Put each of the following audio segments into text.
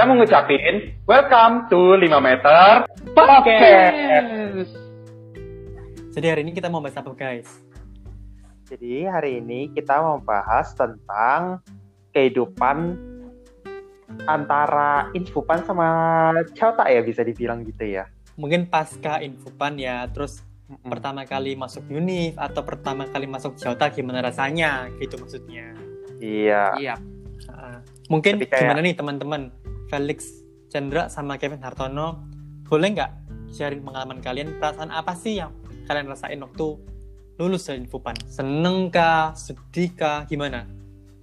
kita mau ngucapin welcome to 5 meter podcast. Jadi hari ini kita mau bahas apa guys? Jadi hari ini kita mau bahas tentang kehidupan antara Infopan sama Chota ya bisa dibilang gitu ya. Mungkin pasca Infopan ya, terus Mm-mm. pertama kali masuk Unif atau pertama kali masuk Chota gimana rasanya gitu maksudnya. Iya. Iya. Mungkin kayak- gimana nih teman-teman Felix Chandra sama Kevin Hartono boleh nggak sharing pengalaman kalian perasaan apa sih yang kalian rasain waktu lulus dari Infopan? Seneng kah? Sedih kah? Gimana?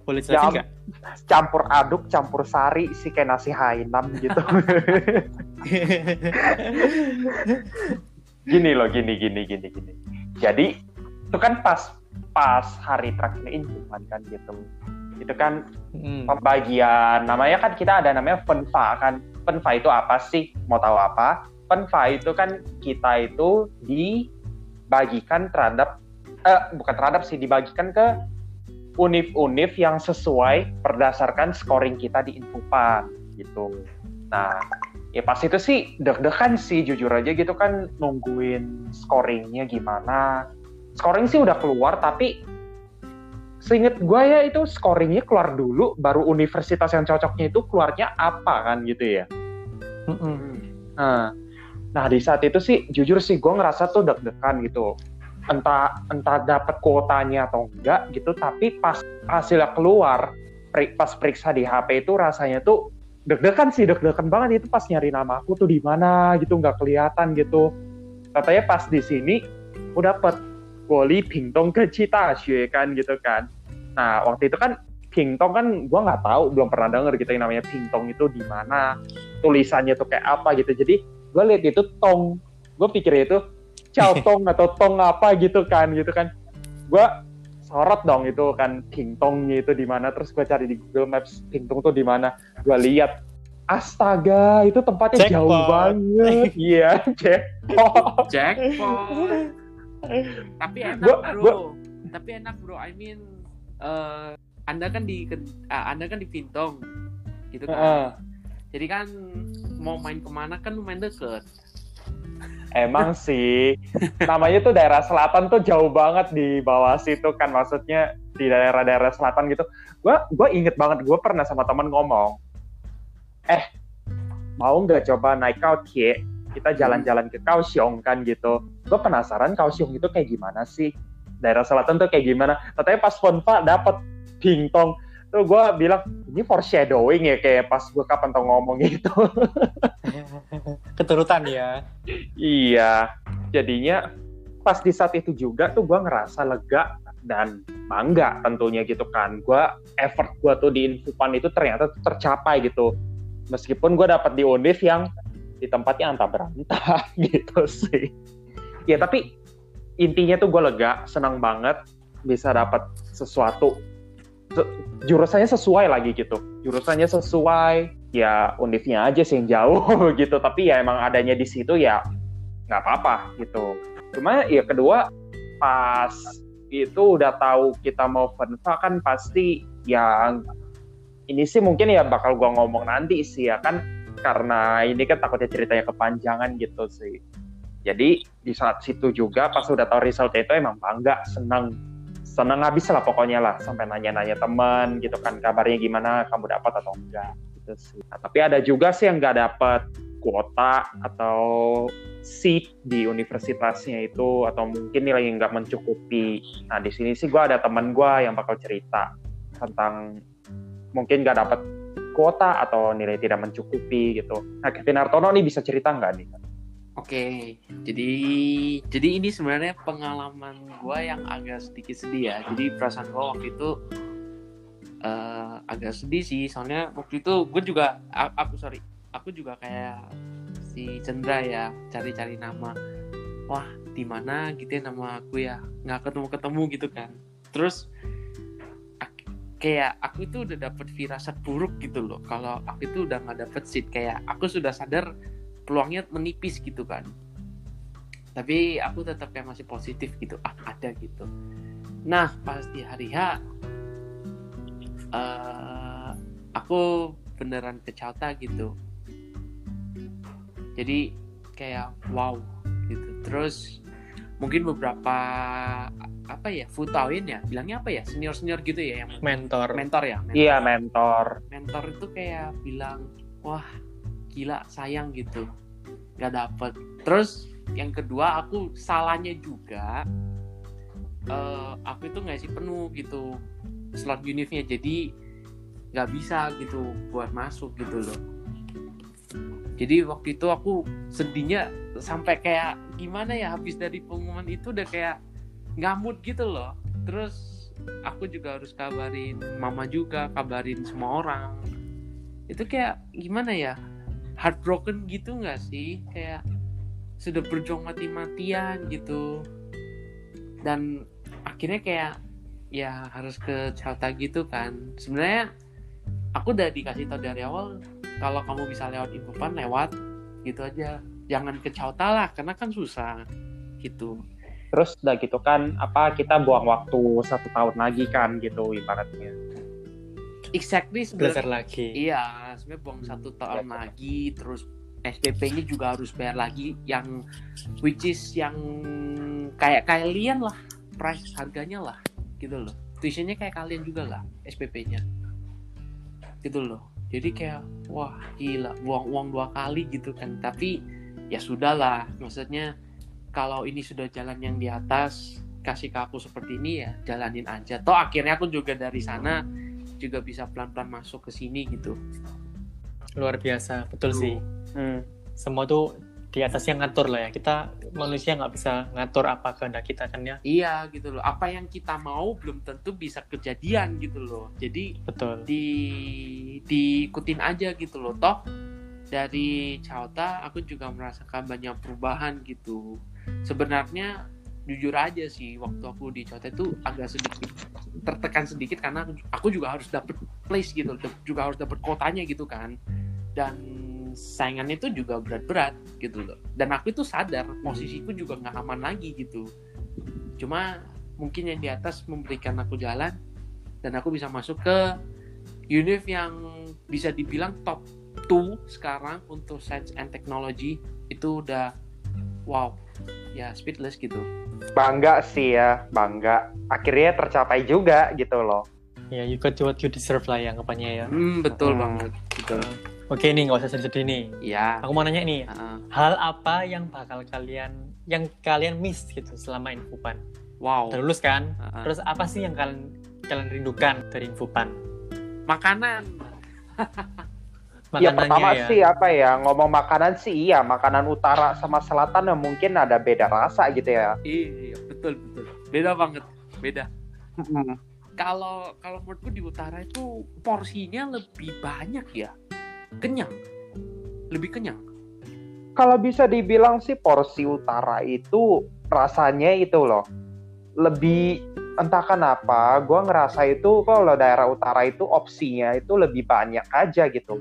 Boleh jelasin Ya, nggak? Campur aduk, campur sari sih kayak nasi Hainam gitu. Gini loh, gini, gini, gini, gini. Jadi itu kan pas pas hari terakhir Infopan kan gitu. Itu kan Hmm. pembagian. Namanya kan kita ada namanya penfa kan? Penfa itu apa sih? Mau tahu apa? Penfa itu kan kita itu dibagikan terhadap eh, bukan terhadap sih dibagikan ke univ-univ yang sesuai berdasarkan scoring kita di Infopan gitu. Nah ya pas itu sih deg-degan sih jujur aja gitu kan nungguin scoringnya gimana. Scoring sih udah keluar tapi seinget gue ya itu scoringnya keluar dulu baru universitas yang cocoknya itu keluarnya apa kan gitu ya. Mm-mm. nah nah di saat itu sih jujur sih gue ngerasa tuh deg-degan gitu. Entah entah dapat kuotanya atau enggak gitu tapi pas hasilnya keluar peri- pas periksa di HP itu rasanya tuh deg-degan sih deg-degan banget itu pas nyari nama aku tuh di mana gitu nggak kelihatan gitu. Katanya pas di sini aku dapet Woli Pingtong ke Cita Xue kan gitu kan nah waktu itu kan Pingtong kan gue nggak tahu belum pernah denger gitu yang namanya Pingtong itu di mana tulisannya tuh kayak apa gitu. Jadi gue lihat itu tong. Gue pikir itu Chow Tong atau tong apa gitu kan gitu kan. Gue sorot dong itu kan Pingtongnya itu di mana. Terus gue cari di Google Maps Pingtong tuh di mana. Gue lihat astaga itu tempatnya jauh Jackpot. banget. Iya jackpot. Jackpot. Tapi enak Gua- bro. gua- Tapi enak bro. I mean, eh, anda kan di ah, anda kan di Pintong, gitu kan. Heeh. Jadi kan mau main ke mana kan lumayan deket. Emang sih, namanya tuh daerah selatan tuh jauh banget di bawah situ kan, maksudnya di daerah-daerah selatan gitu. Gua, gua inget banget, gue pernah sama temen ngomong, eh mau nggak coba naik Kaohsiung? Kita jalan-jalan ke Kaohsiung kan gitu. Gue penasaran Kaohsiung itu kayak gimana sih? Daerah selatan tuh kayak gimana? Katanya pas Fonfa dapet Bintong, tuh gue bilang ini foreshadowing ya kayak pas gue kapan tau ngomong gitu. Keturutan ya. Iya, jadinya pas di saat itu juga tuh gue ngerasa lega dan bangga tentunya gitu kan. Gue effort gue tuh di Infopan itu ternyata tercapai gitu. Meskipun gue dapat di Univ yang di tempatnya antah berantah gitu sih. Ya tapi intinya tuh gue lega, senang banget bisa dapat sesuatu. Se- Jurusannya sesuai lagi gitu. Jurusannya sesuai, ya univnya aja sih yang jauh gitu. Tapi ya emang adanya di situ ya nggak apa-apa gitu. Cuma ya kedua pas itu udah tahu kita mau Venva kan pasti yang ini sih mungkin ya bakal gua ngomong nanti sih ya kan karena ini kan takutnya ceritanya kepanjangan gitu sih. Jadi di saat situ juga pas udah tahu resultnya itu emang bangga, senang senang habis lah pokoknya lah sampai nanya-nanya teman gitu kan kabarnya gimana kamu dapat atau enggak gitu sih. Nah, tapi ada juga sih yang nggak dapat kuota atau seat di universitasnya itu atau mungkin nilai yang nggak mencukupi. Nah di sini sih gue ada teman gue yang bakal cerita tentang mungkin nggak dapat kuota atau nilai tidak mencukupi gitu. Nah Kevin Hartono nih bisa cerita nggak nih? Oke, jadi jadi ini sebenarnya pengalaman gua yang agak sedikit sedih ya. Jadi perasaan gua waktu itu eh, agak sedih sih, soalnya waktu itu gue juga, aku sorry, aku juga kayak si Chandra ya, cari-cari nama. Wah, di mana gitu ya nama aku ya, nggak ketemu-ketemu gitu kan. Terus kayak aku itu udah dapet firasat buruk gitu loh. Kalau aku itu udah nggak dapet seat, kayak aku sudah sadar peluangnya menipis gitu kan. Tapi aku tetap kayak masih positif gitu. Ah ada gitu. Nah pas di hari H eh, aku beneran ke Chauta gitu. Jadi kayak wow gitu. Terus mungkin beberapa apa ya futawin ya? Bilangnya apa ya? Senior senior gitu ya yang mentor. Mentor ya? Mentor. Iya mentor. mentor itu kayak bilang wah gila sayang gitu. Nggak dapet. Terus yang kedua aku salahnya juga eh, aku itu nggak sih penuh gitu slot univnya. Jadi nggak bisa gitu buat masuk gitu loh. Jadi waktu itu aku sedihnya sampai kayak gimana ya habis dari pengumuman itu udah kayak ngamut gitu loh. Terus aku juga harus kabarin mama juga kabarin semua orang. Itu kayak gimana ya? Heartbroken gitu nggak sih? Kayak sudah berjuang mati-matian gitu. Dan akhirnya kayak ya harus ke Celta gitu kan. Sebenarnya aku udah dikasih tau dari awal kalau kamu bisa lewat infopan lewat. Gitu aja. Jangan ke Celta lah karena kan susah. Gitu Terus udah gitu kan apa kita buang waktu satu tahun lagi kan gitu ibaratnya. exactly belajar sebenarnya lagi. Iya sebenarnya buang satu tahun lagi. terus SPP-nya juga harus bayar lagi yang which is yang kayak kalian lah price harganya lah gitu loh. Tuitionnya kayak kalian juga lah SPP-nya gitu loh. Jadi kayak wah gila buang uang dua kali gitu kan. Tapi ya sudahlah maksudnya kalau ini sudah jalan yang di atas kasih ke aku seperti ini ya jalanin aja. Toh akhirnya aku juga dari sana juga bisa pelan-pelan masuk ke sini gitu. Luar biasa betul sih. Hmm. semua tuh di atas yang ngatur lah ya. Kita manusia nggak bisa ngatur apa kehendak kita kan ya. Iya gitu loh. Apa yang kita mau belum tentu bisa kejadian gitu loh. Jadi betul. di diikutin aja gitu loh. Toh dari Chauta aku juga merasakan banyak perubahan gitu sebenarnya jujur aja sih waktu aku di Chauta itu agak sedikit tertekan sedikit karena aku juga harus dapet place gitu juga harus dapet kotanya gitu kan. Dan saingannya itu juga berat-berat gitu loh. Dan aku itu sadar posisiku juga nggak aman lagi gitu. Cuma mungkin yang di atas memberikan aku jalan dan aku bisa masuk ke univ yang bisa dibilang top 2 sekarang untuk science and technology itu udah wow ya speedless gitu Bangga sih ya, bangga. Akhirnya tercapai juga gitu loh. ya you got what you deserve lah ya anggapannya ya hmm, betul Hmm. banget gitu oke nih nggak usah sedih-sedih nih ya aku mau nanya nih Heeh. hal apa yang bakal kalian yang kalian miss gitu selama infopan wow udah lulus kan Heeh. terus apa sih yang kalian kalian rindukan dari infopan makanan Ya pertama ya. sih apa ya ngomong makanan sih iya makanan utara sama selatan ya mungkin ada beda rasa gitu ya. iya betul betul. Beda banget beda. Kalau kalau menurutku di utara itu porsinya lebih banyak ya. Kenyang. Lebih kenyang. Kalau bisa dibilang sih porsi utara itu rasanya itu loh lebih entah kenapa gue ngerasa itu kalau daerah utara itu opsinya itu lebih banyak aja gitu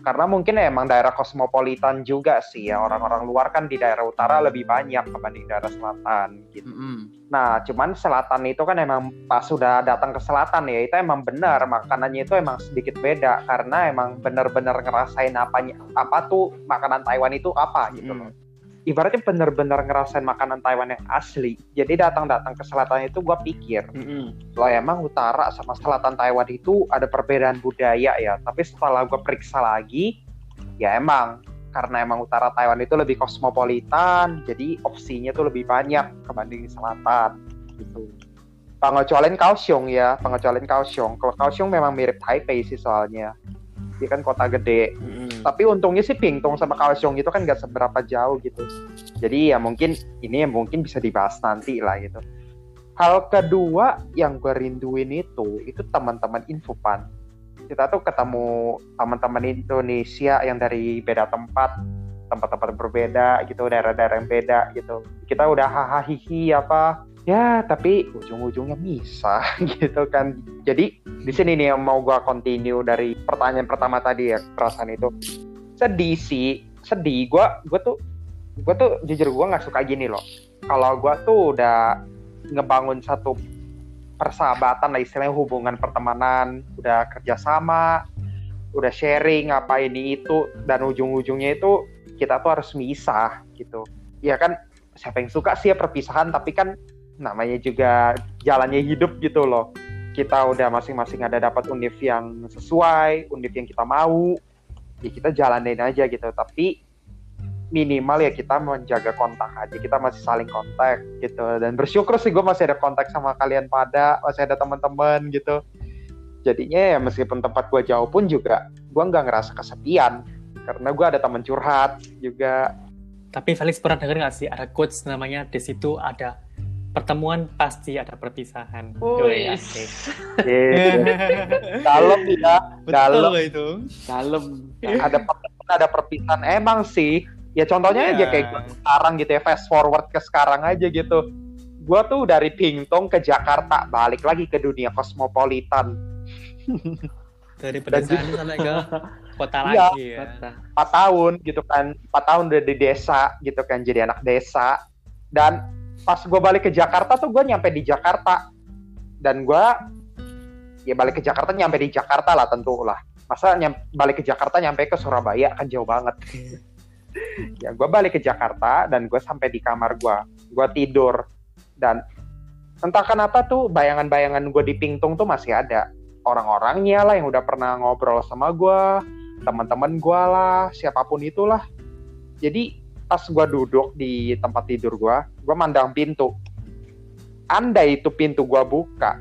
karena mungkin emang daerah kosmopolitan juga sih ya orang-orang luar kan di daerah utara lebih banyak dibanding daerah selatan gitu. Mm-mm. Nah, cuman selatan itu kan emang pas sudah datang ke selatan ya itu emang benar makanannya itu emang sedikit beda karena emang benar-benar ngerasain apanya apa tuh makanan Taiwan itu apa gitu loh. Ibaratnya benar-benar ngerasain makanan Taiwan yang asli. Jadi datang-datang ke selatan itu gua pikir Mm-mm. loh emang utara sama selatan Taiwan itu ada perbedaan budaya ya. Tapi setelah gue periksa lagi, ya emang karena emang utara Taiwan itu lebih kosmopolitan, jadi opsinya tuh lebih banyak kebanding selatan gitu. Pengecualian Kaohsiung ya, pengecualian Kaohsiung. Kalau Kaohsiung memang mirip Taipei sih soalnya. Dia kan kota gede. Mm-mm. Tapi untungnya sih Pingtung sama Kaohsiung itu kan nggak seberapa jauh gitu. Jadi ya mungkin ini yang mungkin bisa dibahas nanti lah gitu. Hal kedua yang gue rinduin itu, itu teman-teman Infopan. Kita tuh ketemu teman-teman Indonesia yang dari beda tempat, tempat-tempat berbeda gitu, daerah-daerah yang beda gitu. Kita udah hahaha hihi apa, ya tapi ujung-ujungnya misah gitu kan. Jadi di sini nih yang mau gue continue dari pertanyaan pertama tadi ya perasaan itu. Sedih sih sedih. Gue gue tuh gue tuh jujur gue nggak suka gini loh. Kalau gue tuh udah ngebangun satu persahabatan lah istilahnya hubungan pertemanan udah kerjasama udah sharing apa ini itu dan ujung-ujungnya itu kita tuh harus misah gitu. Ya kan siapa yang suka sih ya perpisahan tapi kan namanya juga jalannya hidup gitu loh. Kita udah masing-masing ada dapat univ yang sesuai univ yang kita mau ya kita jalanin aja gitu. Tapi minimal ya kita menjaga kontak aja kita masih saling kontak gitu. Dan bersyukur sih gue masih ada kontak sama kalian pada masih ada teman-teman gitu. Jadinya ya meskipun tempat gue jauh pun juga gue nggak ngerasa kesepian karena gue ada teman curhat juga. Tapi Felix pernah denger nggak sih ada quotes namanya di situ ada pertemuan pasti ada perpisahan. Dalam ya dalam Betul itu. Dalam. ada pertemuan ada perpisahan emang sih ya contohnya aja Iya. kayak sekarang gitu ya fast forward ke sekarang aja gitu gue tuh dari Pingtong ke Jakarta balik lagi ke dunia kosmopolitan Dari pedesaan sampai ke kota Iya. lagi ya. 4 tahun gitu kan 4 tahun udah di desa gitu kan jadi anak desa dan pas gue balik ke Jakarta tuh gue nyampe di Jakarta. Dan gue ya balik ke Jakarta nyampe di Jakarta lah tentu lah. Masa nyam, balik ke Jakarta nyampe ke Surabaya kan jauh banget. Ya gue balik ke Jakarta dan gue sampai di kamar gue gue tidur dan entah kenapa tuh bayangan-bayangan gue di Pingtung tuh masih ada. Orang-orangnya lah yang udah pernah ngobrol sama gue teman-teman gue lah siapa pun itulah. Jadi pas gue duduk di tempat tidur gue gue mandang pintu. Andai itu pintu gue buka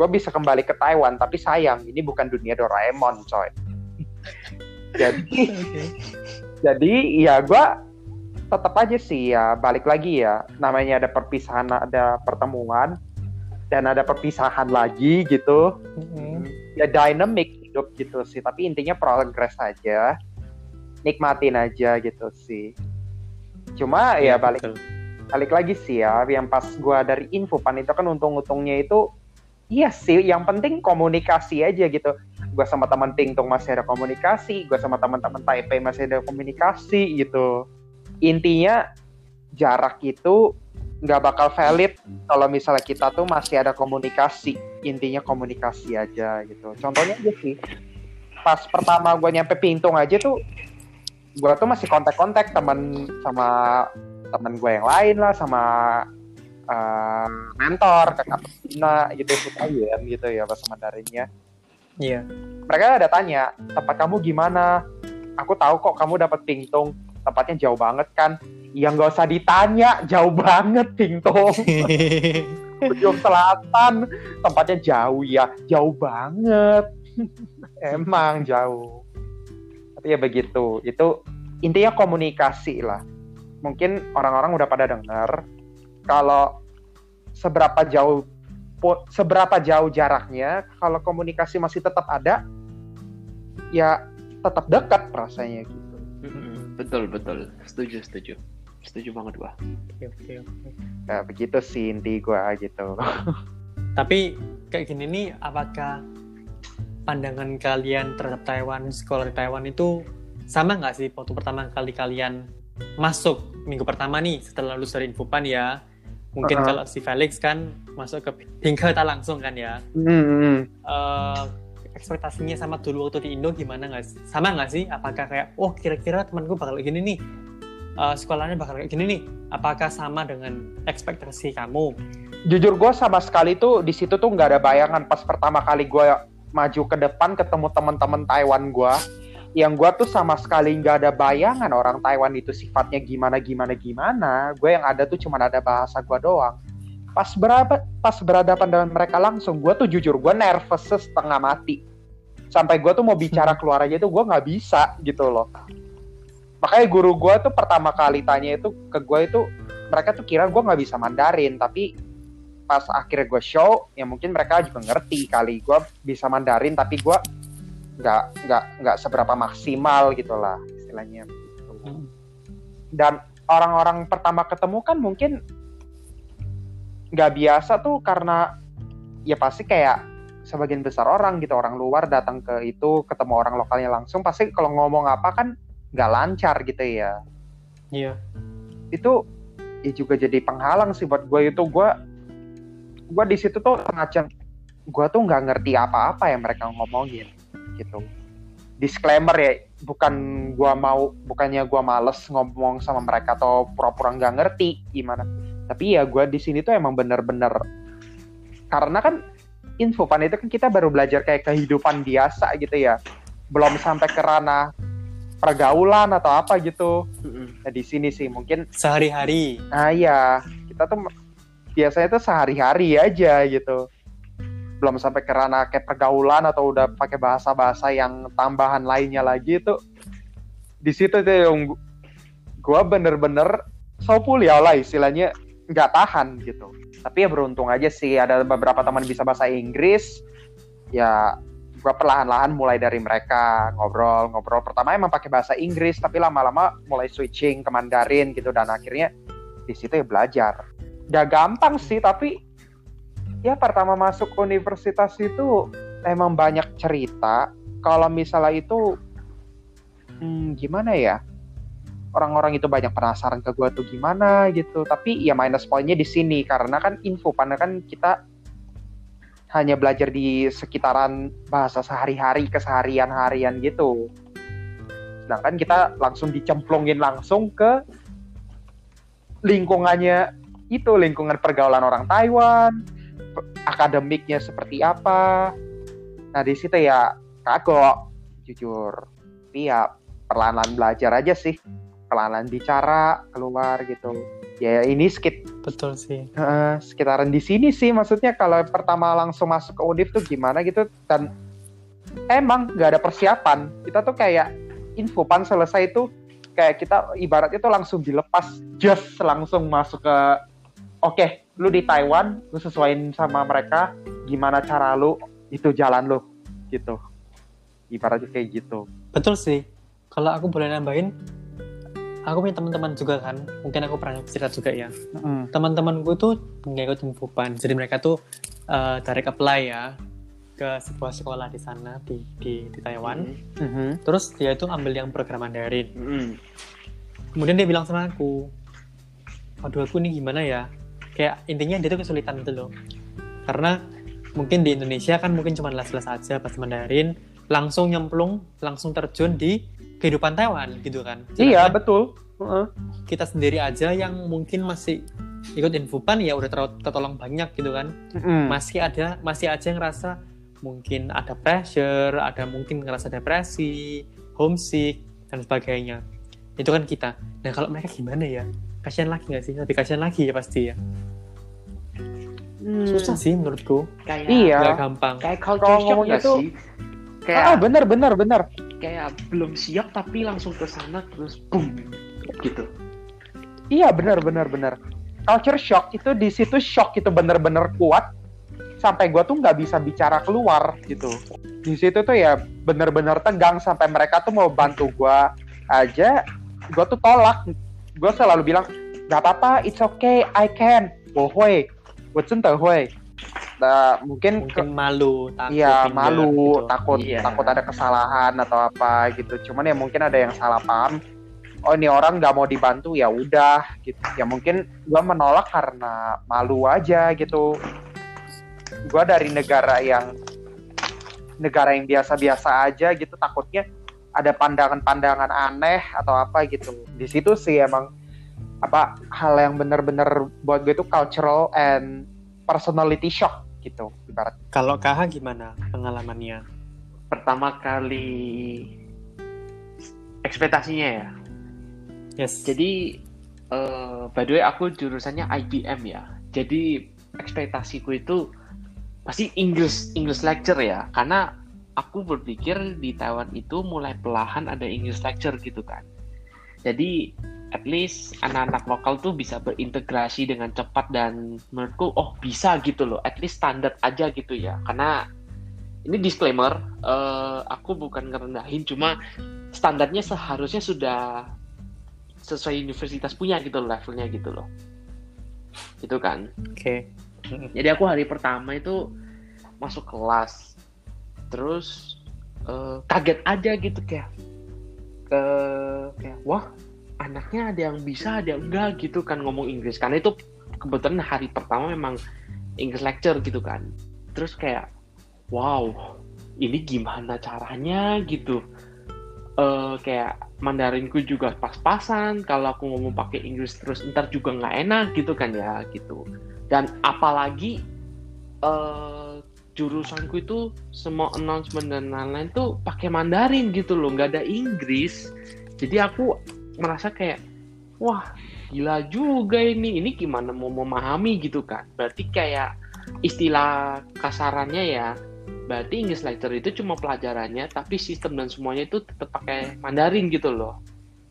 gue bisa kembali ke Taiwan tapi sayang ini bukan dunia Doraemon coy. Jadi jadi ya gue tetap aja sih ya balik lagi ya. Namanya ada perpisahan ada pertemuan dan ada perpisahan lagi gitu. Mm-mm. ya dynamic hidup gitu sih tapi intinya progres aja nikmatin aja gitu sih. Cuma ya balik betul. balik lagi sih ya yang pas gua dari infopan itu kan untung-untungnya itu iya sih yang penting komunikasi aja gitu. Gua sama teman Pingtung masih ada komunikasi gua sama teman-teman Taipei masih ada komunikasi gitu. Intinya jarak itu nggak bakal valid kalau misalnya kita tuh masih ada komunikasi. Intinya komunikasi aja gitu. Contohnya aja sih pas pertama gue nyampe Pingtung aja tuh gue tuh masih kontak-kontak teman sama teman gue yang lain lah sama eh, mentor kakak Tina gitu Putayen gitu ya bahasa Mandarinnya. Iya. mereka ada tanya tempat kamu gimana? Aku tahu kok kamu dapat Pingtung tempatnya jauh banget kan. Ya nggak usah ditanya jauh banget Pingtung. Ujung selatan tempatnya jauh ya jauh banget. Emang jauh tapi ya begitu itu intinya komunikasi lah mungkin orang-orang udah pada dengar kalau seberapa jauh seberapa jauh jaraknya kalau komunikasi masih tetap ada ya tetap dekat rasanya gitu Betul betul. Setuju setuju. Setuju banget gua. Oke, oke, oke. ya begitu sih inti gua gitu Tapi kayak gini nih, apakah pandangan kalian terhadap Taiwan, sekolah di Taiwan itu sama nggak sih waktu pertama kali kalian masuk minggu pertama nih setelah lulus dari Infopan ya? Mungkin Uh-uh. kalau si Felix kan masuk ke Bingketa langsung kan ya? Hmm, Eh, ekspektasinya sama dulu waktu di Indo gimana nggak sih? Sama nggak sih? Apakah kayak, oh kira-kira temanku bakal kayak gini nih, Eh, sekolahnya bakal kayak gini nih? Apakah sama dengan ekspektasi kamu? jujur gue sama sekali tuh di situ tuh nggak ada bayangan pas pertama kali gue maju ke depan ketemu teman-teman Taiwan gue yang gue tuh sama sekali nggak ada bayangan orang Taiwan itu sifatnya gimana gimana gimana. Gue yang ada tuh cuma ada bahasa gue doang. Pas berapa pas berhadapan dengan mereka langsung gue tuh jujur gue nervous setengah mati. Sampai gue tuh mau bicara keluar aja tuh gue nggak bisa gitu loh. Makanya guru gue tuh pertama kali tanya itu ke gue itu mereka tuh kira gue nggak bisa Mandarin tapi pas akhirnya gue show ya mungkin mereka juga ngerti kali. Gue bisa Mandarin tapi gue nggak nggak nggak seberapa maksimal gitu lah istilahnya. Dan orang-orang pertama ketemu kan mungkin nggak biasa tuh karena ya pasti kayak sebagian besar orang gitu orang luar datang ke itu ketemu orang lokalnya langsung pasti kalau ngomong apa kan nggak lancar gitu ya. Iya. itu ya juga jadi penghalang sih buat gue itu gue gue di situ tuh semacam gue tuh nggak ngerti apa-apa yang mereka ngomongin gitu. Disclaimer ya bukan gua mau bukannya gua males ngomong sama mereka atau pura-pura nggak ngerti gimana. Tapi ya gua di sini tuh emang bener-bener karena kan infopan itu kan kita baru belajar kayak kehidupan biasa gitu ya. Belum sampai ke ranah pergaulan atau apa gitu. Nah di sini sih mungkin Sehari-hari. Nah iya, kita tuh biasanya tuh sehari-hari aja gitu. Belum sampai ke ranah kayak pergaulan atau udah pakai bahasa-bahasa yang tambahan lainnya lagi itu. Di situ tuh yang gu- gua bener-bener sopul ya lah istilahnya nggak tahan gitu. Tapi ya beruntung aja sih ada beberapa teman bisa bahasa Inggris. Ya gua perlahan-lahan mulai dari mereka ngobrol-ngobrol. Pertama emang pakai bahasa Inggris, tapi lama-lama mulai switching ke Mandarin gitu dan akhirnya di situ ya belajar. Gak gampang sih, tapi ya pertama masuk universitas itu emang banyak cerita. Kalau misalnya itu hmm, gimana ya? Orang-orang itu banyak penasaran ke gua tuh gimana gitu. Tapi ya minus poinnya di sini karena kan info karena kan kita hanya belajar di sekitaran bahasa sehari-hari keseharian harian gitu. Sedangkan kita langsung dicemplungin langsung ke lingkungannya itu lingkungan pergaulan orang Taiwan, akademiknya seperti apa. Nah di situ ya kagok jujur. Tapi ya perlahan-lahan belajar aja sih, perlahan-lahan bicara keluar gitu. Ya ini skit Betul sih. eh, sekitaran di sini sih maksudnya kalau pertama langsung masuk ke Udif tuh gimana gitu dan emang nggak ada persiapan kita tuh kayak infopan selesai itu kayak kita ibaratnya tuh langsung dilepas just langsung masuk ke oke lu di Taiwan lu sesuaiin sama mereka gimana cara lu itu jalan lu gitu ibaratnya kayak gitu Betul sih. Kalau aku boleh nambahin, aku punya teman-teman juga kan. Mungkin aku pernah cerita juga ya. Teman-temanku tuh nggak ikut infopan. Jadi mereka tuh eh, direct apply ya ke sebuah sekolah di sana di di, di Taiwan. Mhm. Terus dia itu ambil yang program Mandarin. Mm-mm. Kemudian dia bilang sama aku, waduh aku ini gimana ya? Kayak intinya dia tuh kesulitan gitu loh. Karena mungkin di Indonesia kan mungkin cuma les-les aja pas Mandarin, langsung nyemplung, langsung terjun di kehidupan Taiwan gitu kan. iya Sedangkan betul Heeh. kita sendiri aja yang mungkin masih ikut infopan ya udah ter- tertolong banyak gitu kan. Mm-mm. Masih ada masih aja yang ngerasa mungkin ada pressure, ada mungkin ngerasa depresi, homesick dan sebagainya. Itu kan kita. Nah kalau mereka gimana ya? Kasihan lagi nggak sih? Lebih kasihan lagi ya pasti ya. Hmm. Susah sih menurutku. kayak Iya. Nggak gampang. kayak culture shock ngomongnya nggak tuh- sih kayak ah bener bener bener kayak belum siap tapi langsung ke sana terus boom gitu Iya benar benar benar. Culture shock itu di situ shock itu bener-bener kuat sampai gua tuh nggak bisa bicara keluar gitu. Di situ tuh ya bener-bener tegang sampai mereka tuh mau bantu gua aja, gua tuh tolak. Gua selalu bilang nggak apa-apa, it's okay, I can. 我 Watson tahu hoi nah, mungkin mungkin ke, malu takut iya malu gitu. takut iya. takut ada kesalahan atau apa gitu. Cuman ya mungkin ada yang salah paham. Oh ini orang nggak mau dibantu ya udah gitu. Ya mungkin gue menolak karena malu aja gitu. Gue dari negara yang negara yang biasa-biasa aja gitu. Takutnya ada pandangan-pandangan aneh atau apa gitu. Di situ sih emang apa hal yang bener-bener buat gue itu cultural and personality shock gitu ibarat. Kalau KH gimana pengalamannya? pertama kali ekspektasinya ya Yes. jadi eh, by the way aku jurusannya IBM ya jadi ekspektasiku itu pasti English English lecture ya karena aku berpikir di Taiwan itu mulai perlahan ada English lecture gitu kan jadi at least anak-anak lokal tuh bisa berintegrasi dengan cepat dan menurutku oh bisa gitu loh. At least standar aja gitu ya. Karena ini disclaimer eh, aku bukan ngerendahin cuma standarnya seharusnya sudah sesuai universitas punya gitu loh levelnya gitu loh. Itu kan? Oke. jadi aku hari pertama itu masuk kelas. Terus eh, kaget aja gitu kayak ke kayak wah anaknya ada yang bisa ada yang enggak gitu kan ngomong Inggris. Karena itu kebetulan hari pertama memang English lecture gitu kan. Terus kayak wow ini gimana caranya? gitu. Eh, kayak Mandarinku juga pas-pasan kalau aku ngomong pakai Inggris terus ntar juga nggak enak gitu kan ya gitu. Dan apalagi eh, jurusanku itu semua announcement dan lain-lain tuh pakai Mandarin gitu loh nggak ada Inggris. Jadi aku merasa kayak wah gila juga ini. Ini gimana mau memahami gitu kan? Berarti kayak istilah kasarannya ya berarti English lecture itu cuma pelajarannya tapi sistem dan semuanya itu tetap pakai Mandarin gitu loh.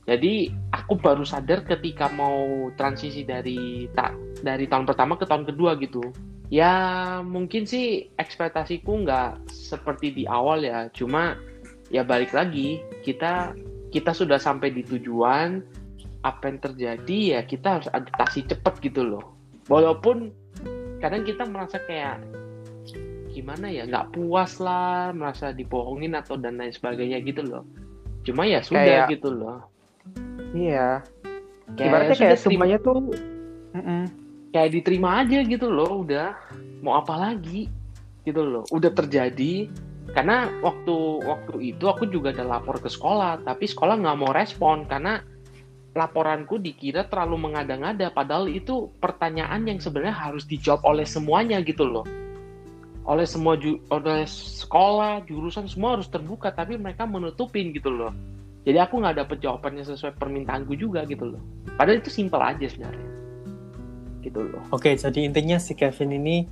Jadi aku baru sadar ketika mau transisi dari tak dari tahun pertama ke tahun kedua gitu. Ya mungkin sih ekspektasiku nggak seperti di awal ya. Cuma ya balik lagi kita kita sudah sampai di tujuan apa yang terjadi ya kita harus adaptasi cepet gitu loh. Walaupun kadang kita merasa kayak gimana ya nggak puas lah merasa dibohongin atau dan lain sebagainya gitu loh. Cuma ya sudah Kayak- gitu loh. Iya. Kayak Ibaratnya kayak semuanya tuh Mm-mm. kayak diterima aja gitu loh udah. Mau apa lagi? Gitu loh. Udah terjadi karena waktu waktu itu aku juga ada lapor ke sekolah tapi sekolah nggak mau respon karena laporanku dikira terlalu mengada-ngada. Padahal itu pertanyaan yang sebenarnya harus dijawab oleh semuanya gitu loh. Oleh semua ju- oleh sekolah jurusan semua harus terbuka tapi mereka menutupin gitu loh. Jadi aku nggak dapet jawabannya sesuai permintaanku juga gitu loh. Padahal itu simpel aja sebenarnya. Gitu loh. Oke, jadi intinya si Kevin ini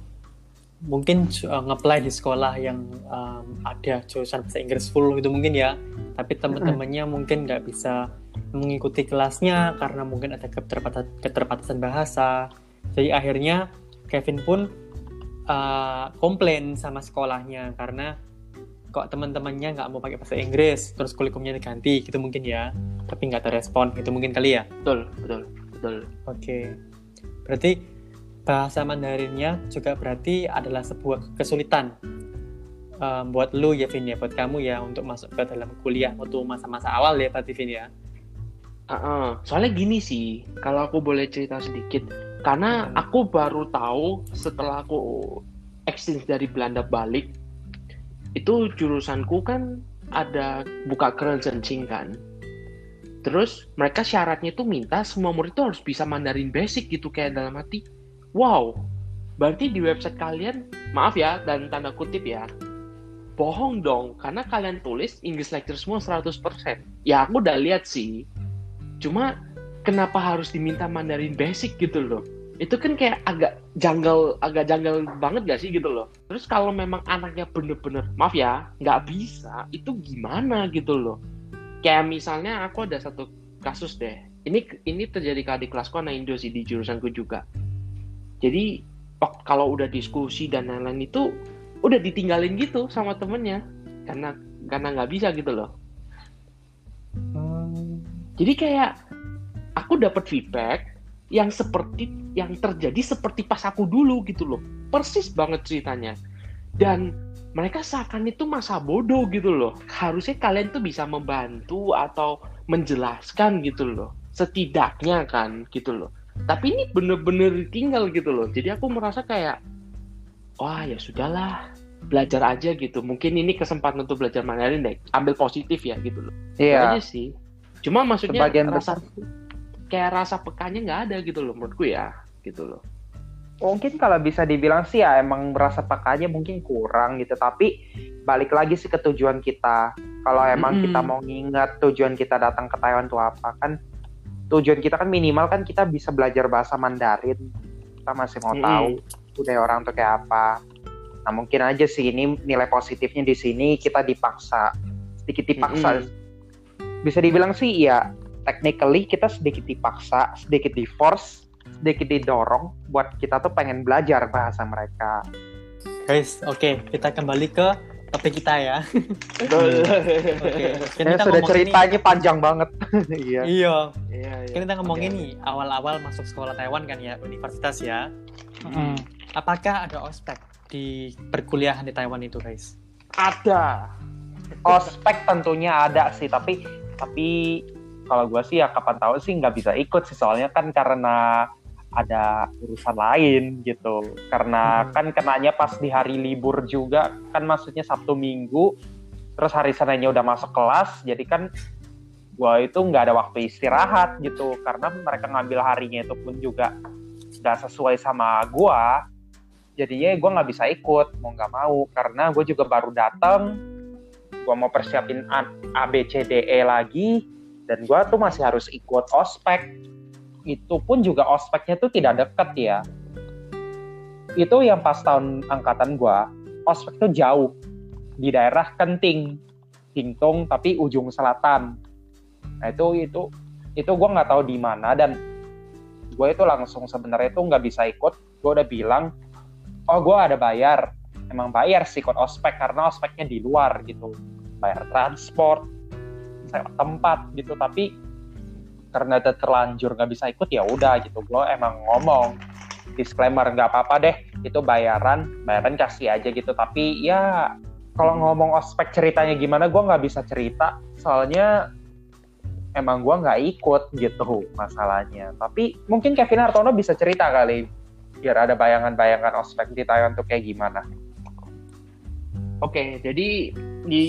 mungkin uh, nge-apply di sekolah yang um, ada jurusan bahasa Inggris full gitu mungkin ya. Tapi teman-temannya mungkin nggak bisa mengikuti kelasnya karena mungkin ada keterbatasan, keterbatasan bahasa. Jadi akhirnya Kevin pun uh, komplain sama sekolahnya karena kok teman-temannya nggak mau pakai bahasa Inggris, terus kurikulumnya diganti gitu mungkin ya. Tapi nggak terrespon gitu mungkin kali ya. betul betul betul Oke. Berarti bahasa Mandarinnya juga berarti adalah sebuah kesulitan um, buat lu ya Vin ya, buat kamu ya untuk masuk ke dalam kuliah waktu masa-masa awal ya berarti Vin ya. Heeh. soalnya gini sih kalau aku boleh cerita sedikit karena Hmm. aku baru tahu setelah aku exchange dari Belanda balik itu jurusanku kan ada buka Kerenzencing kan terus mereka syaratnya tuh minta semua murid tuh harus bisa Mandarin basic gitu kayak dalam arti wow berarti di website kalian maaf ya dan tanda kutip ya bohong dong karena kalian tulis English lecture semua 100% ya aku udah lihat sih. Cuma kenapa harus diminta Mandarin basic gitu loh? Itu kan kayak agak janggal agak janggal banget gak sih gitu loh? Terus kalau memang anaknya bener-bener maaf ya nggak bisa itu gimana gitu loh? Kayak misalnya aku ada satu kasus deh. Ini ini terjadi ke kelasku anak Indo sih di jurusanku juga jadi kalau udah diskusi dan lain-lain itu udah ditinggalin gitu sama temennya karena karena nggak bisa gitu loh jadi kayak aku dapat feedback yang seperti yang terjadi seperti pas aku dulu gitu loh. Persis banget ceritanya. Dan mereka seakan itu masa bodoh gitu loh. Harusnya kalian tuh bisa membantu atau menjelaskan gitu loh. Setidaknya kan gitu loh. Tapi ini bener-bener tinggal gitu loh. Jadi aku merasa kayak wah ya sudahlah belajar aja gitu. Mungkin ini kesempatan untuk belajar Mandarin deh. Ambil positif ya gitu loh. Iya. aja sih. Cuma maksudnya Sebagian rasa besar kayak rasa pekanya nggak ada gitu loh menurutku ya gitu loh. mungkin kalau bisa dibilang sih ya emang merasa pakainya mungkin kurang gitu tapi balik lagi sih ke tujuan kita kalau emang Mm-mm. kita mau nginget tujuan kita datang ke Taiwan tuh apa kan tujuan kita kan minimal kan kita bisa belajar bahasa Mandarin kita masih mau Mm-mm. tahu budaya orang tuh kayak apa nah mungkin aja sih ini nilai positifnya di sini kita dipaksa sedikit dipaksa bisa dibilang sih ya technically kita sedikit dipaksa sedikit di force sedikit didorong buat kita tuh pengen belajar bahasa mereka. Guys, oke kita kembali ke topik kita ya. Betul. Oke. Kan Ya, kita sudah ceritanya panjang banget. Iya. Iya. Iya. Kan kita ngomongin nih awal-awal masuk sekolah Taiwan kan ya universitas ya. Apakah ada ospek di perkuliahan di Taiwan itu guys? Ada. Ospek tentunya ada sih, tapi tapi kalau gue sih ya kapan tahu sih nggak bisa ikut sih soalnya kan karena ada urusan lain gitu. Karena Hmm. kan kenanya pas di hari libur juga kan maksudnya Sabtu Minggu terus hari Seninnya udah masuk kelas jadi kan gue itu nggak ada waktu istirahat gitu karena mereka ngambil harinya itu pun juga nggak sesuai sama gue jadinya gue nggak bisa ikut mau nggak mau karena gue juga baru datang gue mau persiapin A, A B C D E lagi dan gue tuh masih harus ikut ospek itu pun juga ospeknya tuh tidak deket ya. Itu yang pas tahun angkatan gue ospek tuh jauh. Di daerah Kenting Bingtung tapi ujung selatan. Nah itu itu itu gue nggak tahu di mana dan gue itu langsung sebenarnya itu nggak bisa ikut. Gue udah bilang oh gue ada bayar. Emang bayar sih ikut ospek karena ospeknya di luar gitu. Bayar transport tempat gitu. Tapi karena terlanjur nggak bisa ikut ya udah gitu. Gue emang ngomong disclaimer nggak apa-apa deh. Itu bayaran bayaran kasih aja gitu. Tapi ya kalau ngomong ospek ceritanya gimana gue nggak bisa cerita. Soalnya emang gue nggak ikut gitu masalahnya. Tapi mungkin Kevin Hartono bisa cerita kali biar ada bayangan-bayangan ospek di Taiwan tuh kayak gimana. Oke, jadi di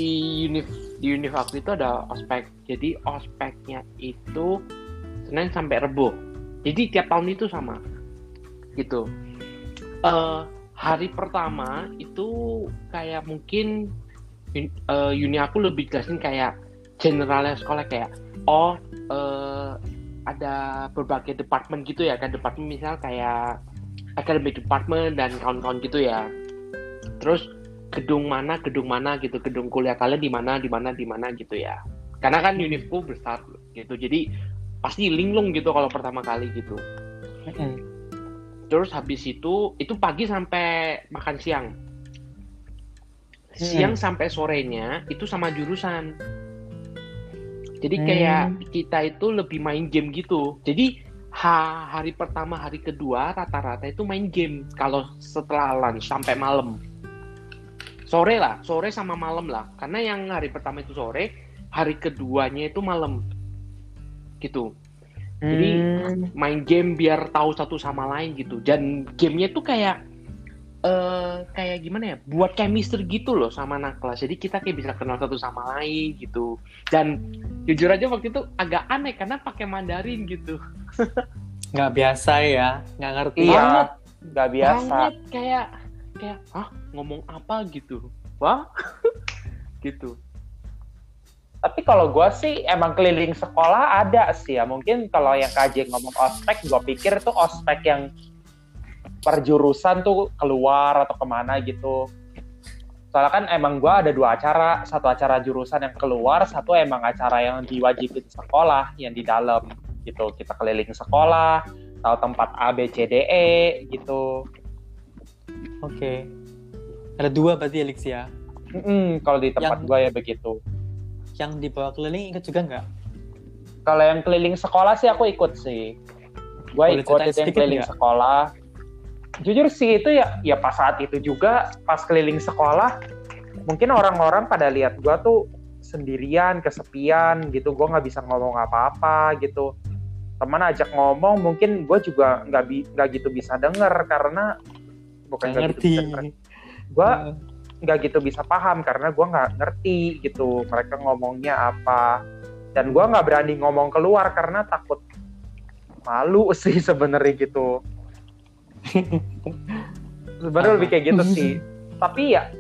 univ di univ itu ada ospek. Jadi ospeknya itu Senin sampai Rebo. Jadi tiap tahun itu sama. Gitu. Eh hari pertama itu kayak mungkin un- eh, uni aku lebih jelasin kayak generalnya sekolah kayak oh eh, ada berbagai departemen gitu ya kan departemen misal kayak academic department dan kawan-kawan gitu ya. Terus gedung mana gedung mana gitu gedung kuliah kalian di mana di mana di mana gitu ya. Karena kan univku besar gitu jadi pasti linglung gitu kalau pertama kali gitu. Terus habis itu itu pagi sampai makan siang. Siang sampai sorenya itu sama jurusan. Jadi kayak kita itu lebih main game gitu. Jadi ha- hari pertama hari kedua rata-rata itu main game. Kalau setelah lunch sampai malam sore lah, sore sama malam lah. Karena yang hari pertama itu sore, hari keduanya itu malam. Gitu. Jadi main game biar tahu satu sama lain gitu. Dan gamenya tuh kayak eh kayak gimana ya? Buat chemistry gitu loh sama anak kelas. Jadi kita kayak bisa kenal satu sama lain gitu. Dan jujur aja waktu itu agak aneh karena pakai Mandarin gitu. nggak biasa ya nggak ngerti iya banget nggak biasa Banget kayak kayak ah ngomong apa gitu. Wah. gitu. Tapi kalau gue sih emang keliling sekolah ada sih ya. Mungkin kalau yang KJ ngomong ospek, gue pikir tuh ospek yang per jurusan tuh keluar atau ke mana gitu. Soalnya kan emang gue ada dua acara, satu acara jurusan yang keluar, satu emang acara yang diwajibin sekolah yang di dalam gitu. Kita keliling sekolah, tahu tempat A, B, C, D, E gitu. Oke ada dua berarti Alexia Mm-mm, kalau di tempat Yang- gue ya begitu. yang dibawa keliling ikut juga nggak Kalau yang keliling sekolah sih aku ikut sih. Gue Boleh ikut itu yang keliling nggak? sekolah. Jujur sih itu ya ya pas saat itu juga pas keliling sekolah mungkin orang-orang pada lihat gue tuh sendirian, kesepian gitu. Gue nggak bisa ngomong apa-apa gitu. Teman ajak ngomong mungkin gue juga nggak bi nggak gitu bisa denger karena bukan nggak nggak ngerti. gitu bisa. Gue nggak gitu bisa paham karena gue nggak ngerti gitu mereka ngomongnya apa. Dan gue nggak berani ngomong keluar karena takut malu sih sebenarnya gitu. Sebenarnya lebih kayak gitu sih. Tapi ya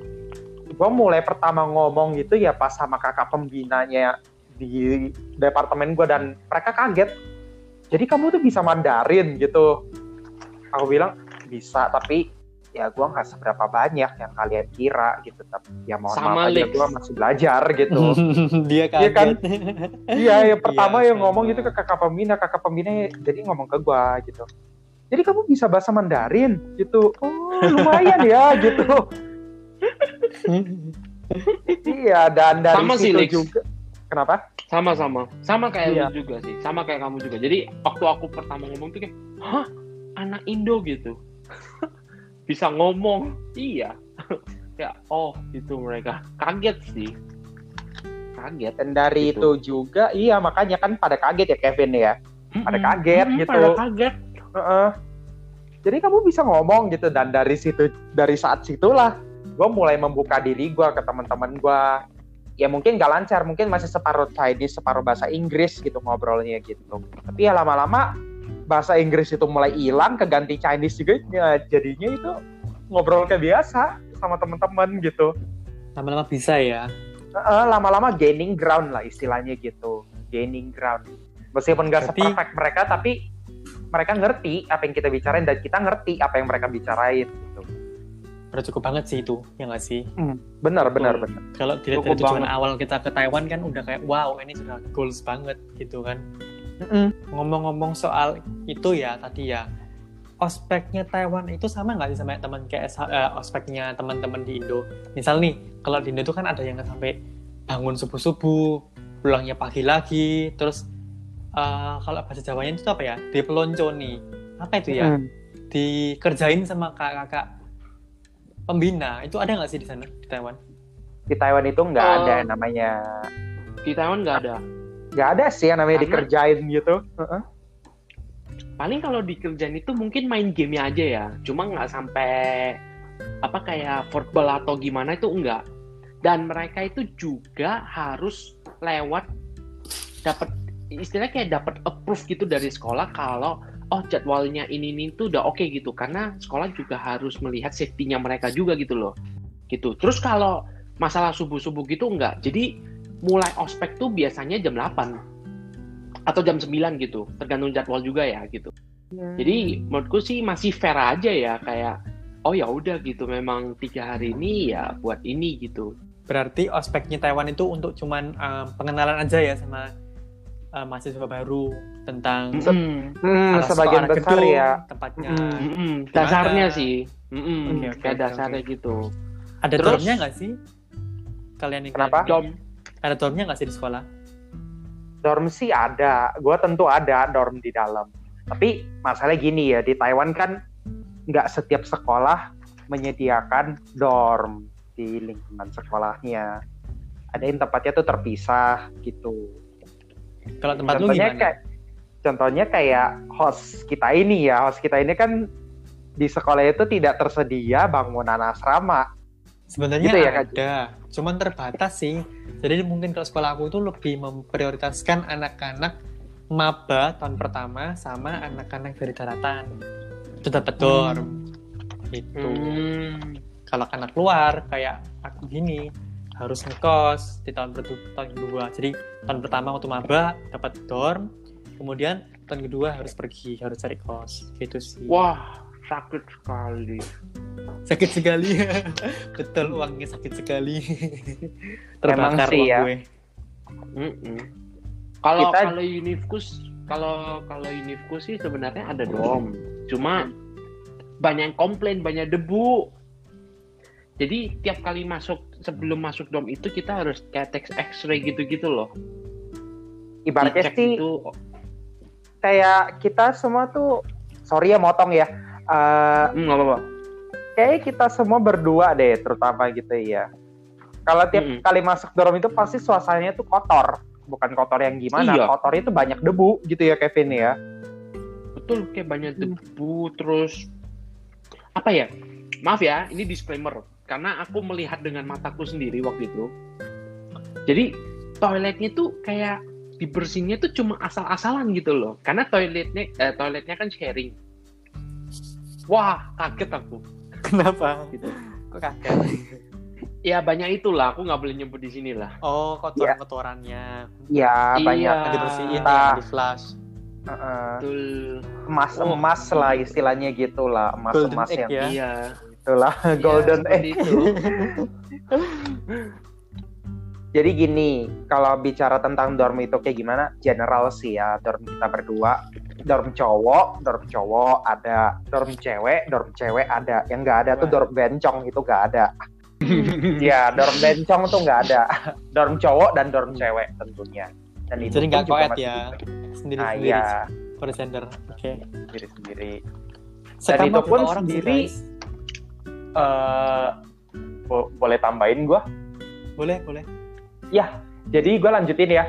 gue mulai pertama ngomong gitu ya pas sama kakak pembinanya di departemen gue dan mereka kaget. Jadi kamu tuh bisa Mandarin gitu. Aku bilang bisa tapi ya gue nggak seberapa banyak yang kalian kira gitu tapi ya mohon Sama, maaf aja gue masih belajar gitu dia Iya kan? kaget Iya, yang pertama yang ngomong sama. gitu ke kakak pembina, kakak pembina jadi ngomong ke gua gitu. Jadi kamu bisa bahasa Mandarin gitu. Oh, lumayan ya gitu. Iya, dan dari Sama sih, situ Lex. juga. Kenapa? Sama-sama. Sama kayak Iya. lu juga sih. Sama kayak kamu juga. Jadi waktu aku pertama ngomong tuh kayak, hah? Anak Indo gitu. Bisa ngomong. Iya. ya, oh gitu mereka. Kaget sih. Kaget. Dan dari Gitu. itu juga, iya makanya kan pada kaget ya Kevin ya. Pada kaget Mm-mm, gitu. Pada kaget. Heeh. Jadi kamu bisa ngomong gitu dan dari situ dari saat situlah gue mulai membuka diri gue ke teman-teman gue ya mungkin gak lancar mungkin masih separuh Chinese separuh bahasa Inggris gitu ngobrolnya gitu tapi ya lama-lama bahasa Inggris itu mulai hilang keganti Chinese juga ya jadinya itu ngobrol kayak biasa sama teman-teman gitu. Lama-lama bisa ya? Lama-lama gaining ground lah istilahnya gitu. Gaining ground. Meskipun gak Berarti- seperfect mereka tapi mereka ngerti apa yang kita bicarain dan kita ngerti apa yang mereka bicarain gitu. Udah cukup banget sih itu ya nggak sih? Benar benar Betul. benar. Kalau dilihat dari tujuan banget. awal kita ke Taiwan kan udah kayak wow ini sudah goals banget gitu kan ngomong-ngomong soal itu ya tadi ya. Ospeknya Taiwan itu sama nggak sih sama teman kayak eh, ospeknya teman-teman di Indo? Misal nih kalau di Indo tuh kan ada yang sampai bangun subuh-subuh pulangnya pagi lagi terus eh, kalau bahasa Jawanya itu apa ya? Dipelonco nih apa itu ya? Mm. dikerjain sama kakak-kakak pembina. Itu ada nggak sih di sana di Taiwan? Di Taiwan itu nggak Oh. ada yang namanya. Di Taiwan nggak ada. Nggak ada sih yang namanya Karena- dikerjain gitu Heeh. Paling kalau dikerjain itu mungkin main gamenya aja ya. Cuma nggak sampai apa kayak football atau gimana itu enggak. Dan mereka itu juga harus lewat dapat istilahnya kayak dapat approve gitu dari sekolah kalau oh jadwalnya ini ini tuh udah oke gitu karena sekolah juga harus melihat safety-nya mereka juga gitu loh gitu terus kalau masalah subuh subuh gitu enggak jadi mulai ospek tuh biasanya jam 8 atau jam 9 gitu tergantung jadwal juga ya gitu jadi menurutku sih masih fair aja ya kayak oh ya udah gitu memang tiga hari ini ya buat ini gitu Berarti ospeknya Taiwan itu untuk cuman um, pengenalan aja ya sama uh, mahasiswa baru tentang Mm-mm. Hmm, sebagian besar gedung, ya tempatnya. Mm. Mm-mm. dasarnya sih Mm-mm. Oke, oke, kayak oke, dasarnya gitu Ada Terus- dormnya nggak sih? Kalian yang Kenapa? Ada dormnya nggak sih di sekolah? dorm sih ada. Gue tentu ada dorm di dalam. Tapi masalahnya gini ya di Taiwan kan nggak setiap sekolah menyediakan dorm di lingkungan sekolahnya. Ada yang tempatnya tuh terpisah gitu. Kalau tempat lu contohnya gimana? kayak contohnya kayak host kita ini ya. Host kita ini kan di sekolah itu tidak tersedia bangunan asrama Sebenarnya gitu ya, Kak? ada, cuman terbatas sih. Jadi mungkin kalau sekolah aku itu lebih memprioritaskan anak-anak maba tahun pertama sama anak-anak dari daratan. Itu dapat dorm. Itu. Hmm. Kalau anak luar kayak aku gini harus ngekos di tahun tahun kedua. Jadi tahun pertama waktu maba dapat dorm, kemudian tahun kedua harus pergi, harus cari kos. Gitu sih. wah sakit sekali Sakit sekali. Betul uangnya sakit sekali. Emang Terbakar sih uang ya. gue. Mm-mm. Kalau Kita- kalau Unifkus kalau kalau Unifkus sih sebenarnya ada dom. Cuma banyak yang komplain, banyak debu. Jadi tiap kali masuk sebelum masuk dom itu kita harus kayak tes X-ray gitu-gitu loh. ibaratnya sih itu kayak kita semua tuh sorry ya motong ya Hmm, nggak apa-apa. kayaknya kita semua berdua deh terutama gitu ya kalau tiap Mm-mm. kali masuk dorm itu pasti suasananya tuh kotor bukan kotor yang gimana Iya. kotornya tuh banyak debu gitu ya Kevin ya Betul kayak banyak debu terus apa ya? Maaf ya, ini disclaimer karena aku melihat dengan mataku sendiri waktu itu. Jadi toiletnya tuh kayak dibersihinnya tuh cuma asal-asalan gitu loh. Karena toiletnya eh, toiletnya kan sharing. Wah, kaget aku. Kenapa? Gitu. Kok kaget? Ya banyak itulah, aku nggak boleh nyebut di sini lah. Oh, kotoran-kotorannya. ya Iya. banyak Yang dibersihin ya, di flash. eh, Betul. emas emas lah istilahnya gitulah emas Golden emas egg yang ya. Iya. itulah Iya, golden egg itu. Jadi gini, kalau bicara tentang dorm itu kayak gimana? General sih ya, dorm kita berdua. Dorm cowok, dorm cowok ada. Dorm cewek, dorm cewek ada. Yang nggak ada tuh dorm bencong itu nggak ada. ya, dorm bencong tuh nggak ada. Dorm cowok dan dorm cewek tentunya. Dan itu Jadi nggak koet ya. bisa. Nah, Sendiri-sendiri. iya, Per gender. Oke. sendiri-sendiri. Sekamar itu pun orang sendiri-? Eh, bo- boleh tambahin gua? Boleh, boleh. Jadi gue lanjutin ya.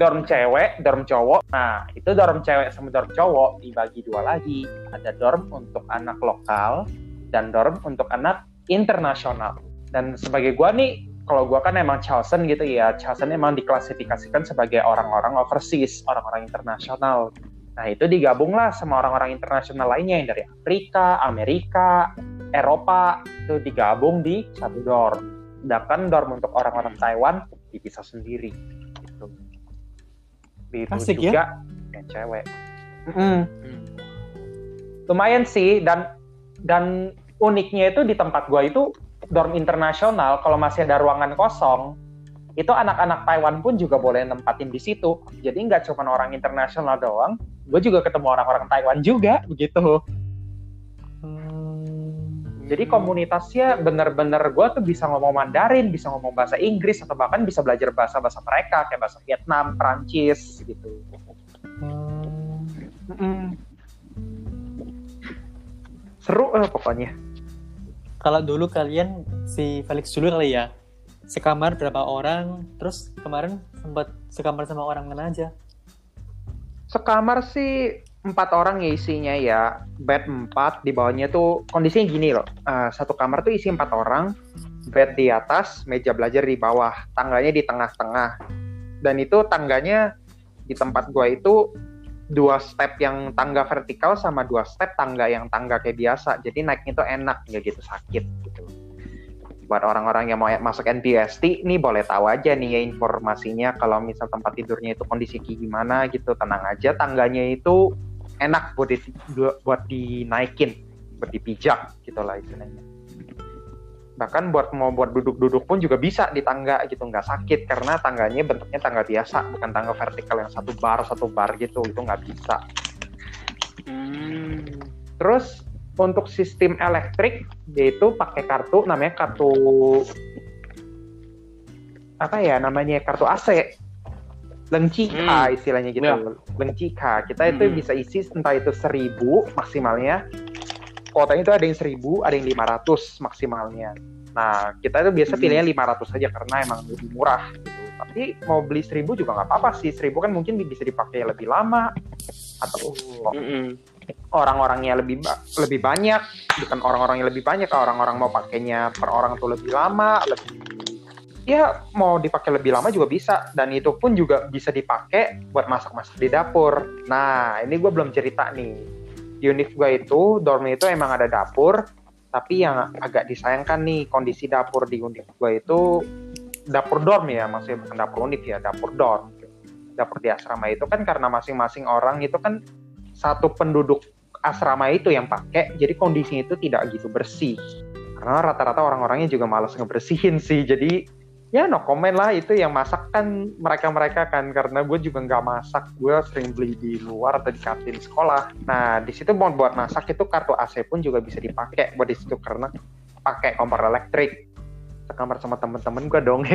Dorm cewek, dorm cowok. Nah, itu dorm cewek sama dorm cowok dibagi dua lagi. Ada dorm untuk anak lokal dan dorm untuk anak internasional. Dan sebagai gue nih, kalau gua kan emang chosen gitu ya chosen emang diklasifikasikan sebagai orang-orang overseas orang-orang internasional nah itu digabunglah sama orang-orang internasional lainnya yang dari Afrika Amerika Eropa itu digabung di satu dorm sedangkan dorm untuk orang-orang Taiwan dipisah sendiri itu Asik ya? juga yang cewek Mm-mm. Hmm. lumayan sih dan dan uniknya itu di tempat gua itu dorm internasional kalau masih ada ruangan kosong itu anak-anak Taiwan pun juga boleh nempatin di situ jadi nggak cuma orang internasional doang gue juga ketemu orang-orang Taiwan juga begitu. Jadi komunitasnya bener-bener gue tuh bisa ngomong Mandarin bisa ngomong bahasa Inggris atau bahkan bisa belajar bahasa-bahasa mereka kayak bahasa Vietnam Prancis gitu. Hmm. seru eh, pokoknya. Kalau dulu kalian si Felix dulu kali ya sekamar berapa orang terus kemarin sempat sekamar sama orang mana aja? Sekamar sih empat orang ya isinya ya. Bed empat, di bawahnya tuh kondisinya gini loh. Eh, satu kamar tuh isi empat orang, bed di atas, meja belajar di bawah, tangganya di tengah-tengah. Dan itu tangganya di tempat gua itu dua step yang tangga vertikal sama dua step tangga yang tangga kayak biasa. Jadi naiknya tuh enak, nggak gitu sakit gitu. Buat orang-orang yang mau masuk NPST, nih boleh tahu aja nih ya informasinya kalau misal tempat tidurnya itu kondisi kayak gimana gitu, tenang aja tangganya itu enak buat di, buat dinaikin, buat dipijak gitu lah istilahnya. Bahkan buat mau buat duduk-duduk pun juga bisa di tangga gitu, nggak sakit karena tangganya bentuknya tangga biasa, bukan tangga vertikal yang satu bar satu bar gitu, itu nggak bisa. Hmm. Terus untuk sistem elektrik yaitu pakai kartu namanya kartu apa ya namanya kartu AC Lengcika Hmm. istilahnya gitu. Ya. Lengcika. Kita itu Hmm. bisa isi entah itu seribu maksimalnya. Kuotanya itu ada yang seribu, ada yang 500 maksimalnya. Nah, kita itu biasa Hmm. pilihnya 500 aja karena emang lebih murah gitu. Tapi mau beli seribu juga nggak apa-apa sih. Seribu kan mungkin bisa dipakai lebih lama atau Mm-mm. orang-orangnya lebih ba- lebih banyak bukan orang-orang yang lebih banyak orang-orang mau pakainya per orang tuh lebih lama lebih ya mau dipakai lebih lama juga bisa. Dan itu pun juga bisa dipakai buat masak-masak di dapur. Nah ini gue belum cerita nih. Unit gue itu dormnya itu emang ada dapur. Tapi yang agak disayangkan nih kondisi dapur di unit gue itu dapur dorm ya maksudnya bukan dapur unit ya dapur dorm. Dapur di asrama itu kan karena masing-masing orang itu kan satu penduduk asrama itu yang pakai, jadi kondisinya itu tidak gitu bersih. Karena rata-rata orang-orangnya juga malas ngebersihin sih, jadi ya no comment lah itu yang masak kan mereka-mereka kan karena gue juga nggak masak. Gue sering beli di luar atau di kantin sekolah. Nah di situ mau buat masak itu kartu AC pun juga bisa dipakai buat di situ karena pakai kompor elektrik. Sekamar sama temen-temen gue dong.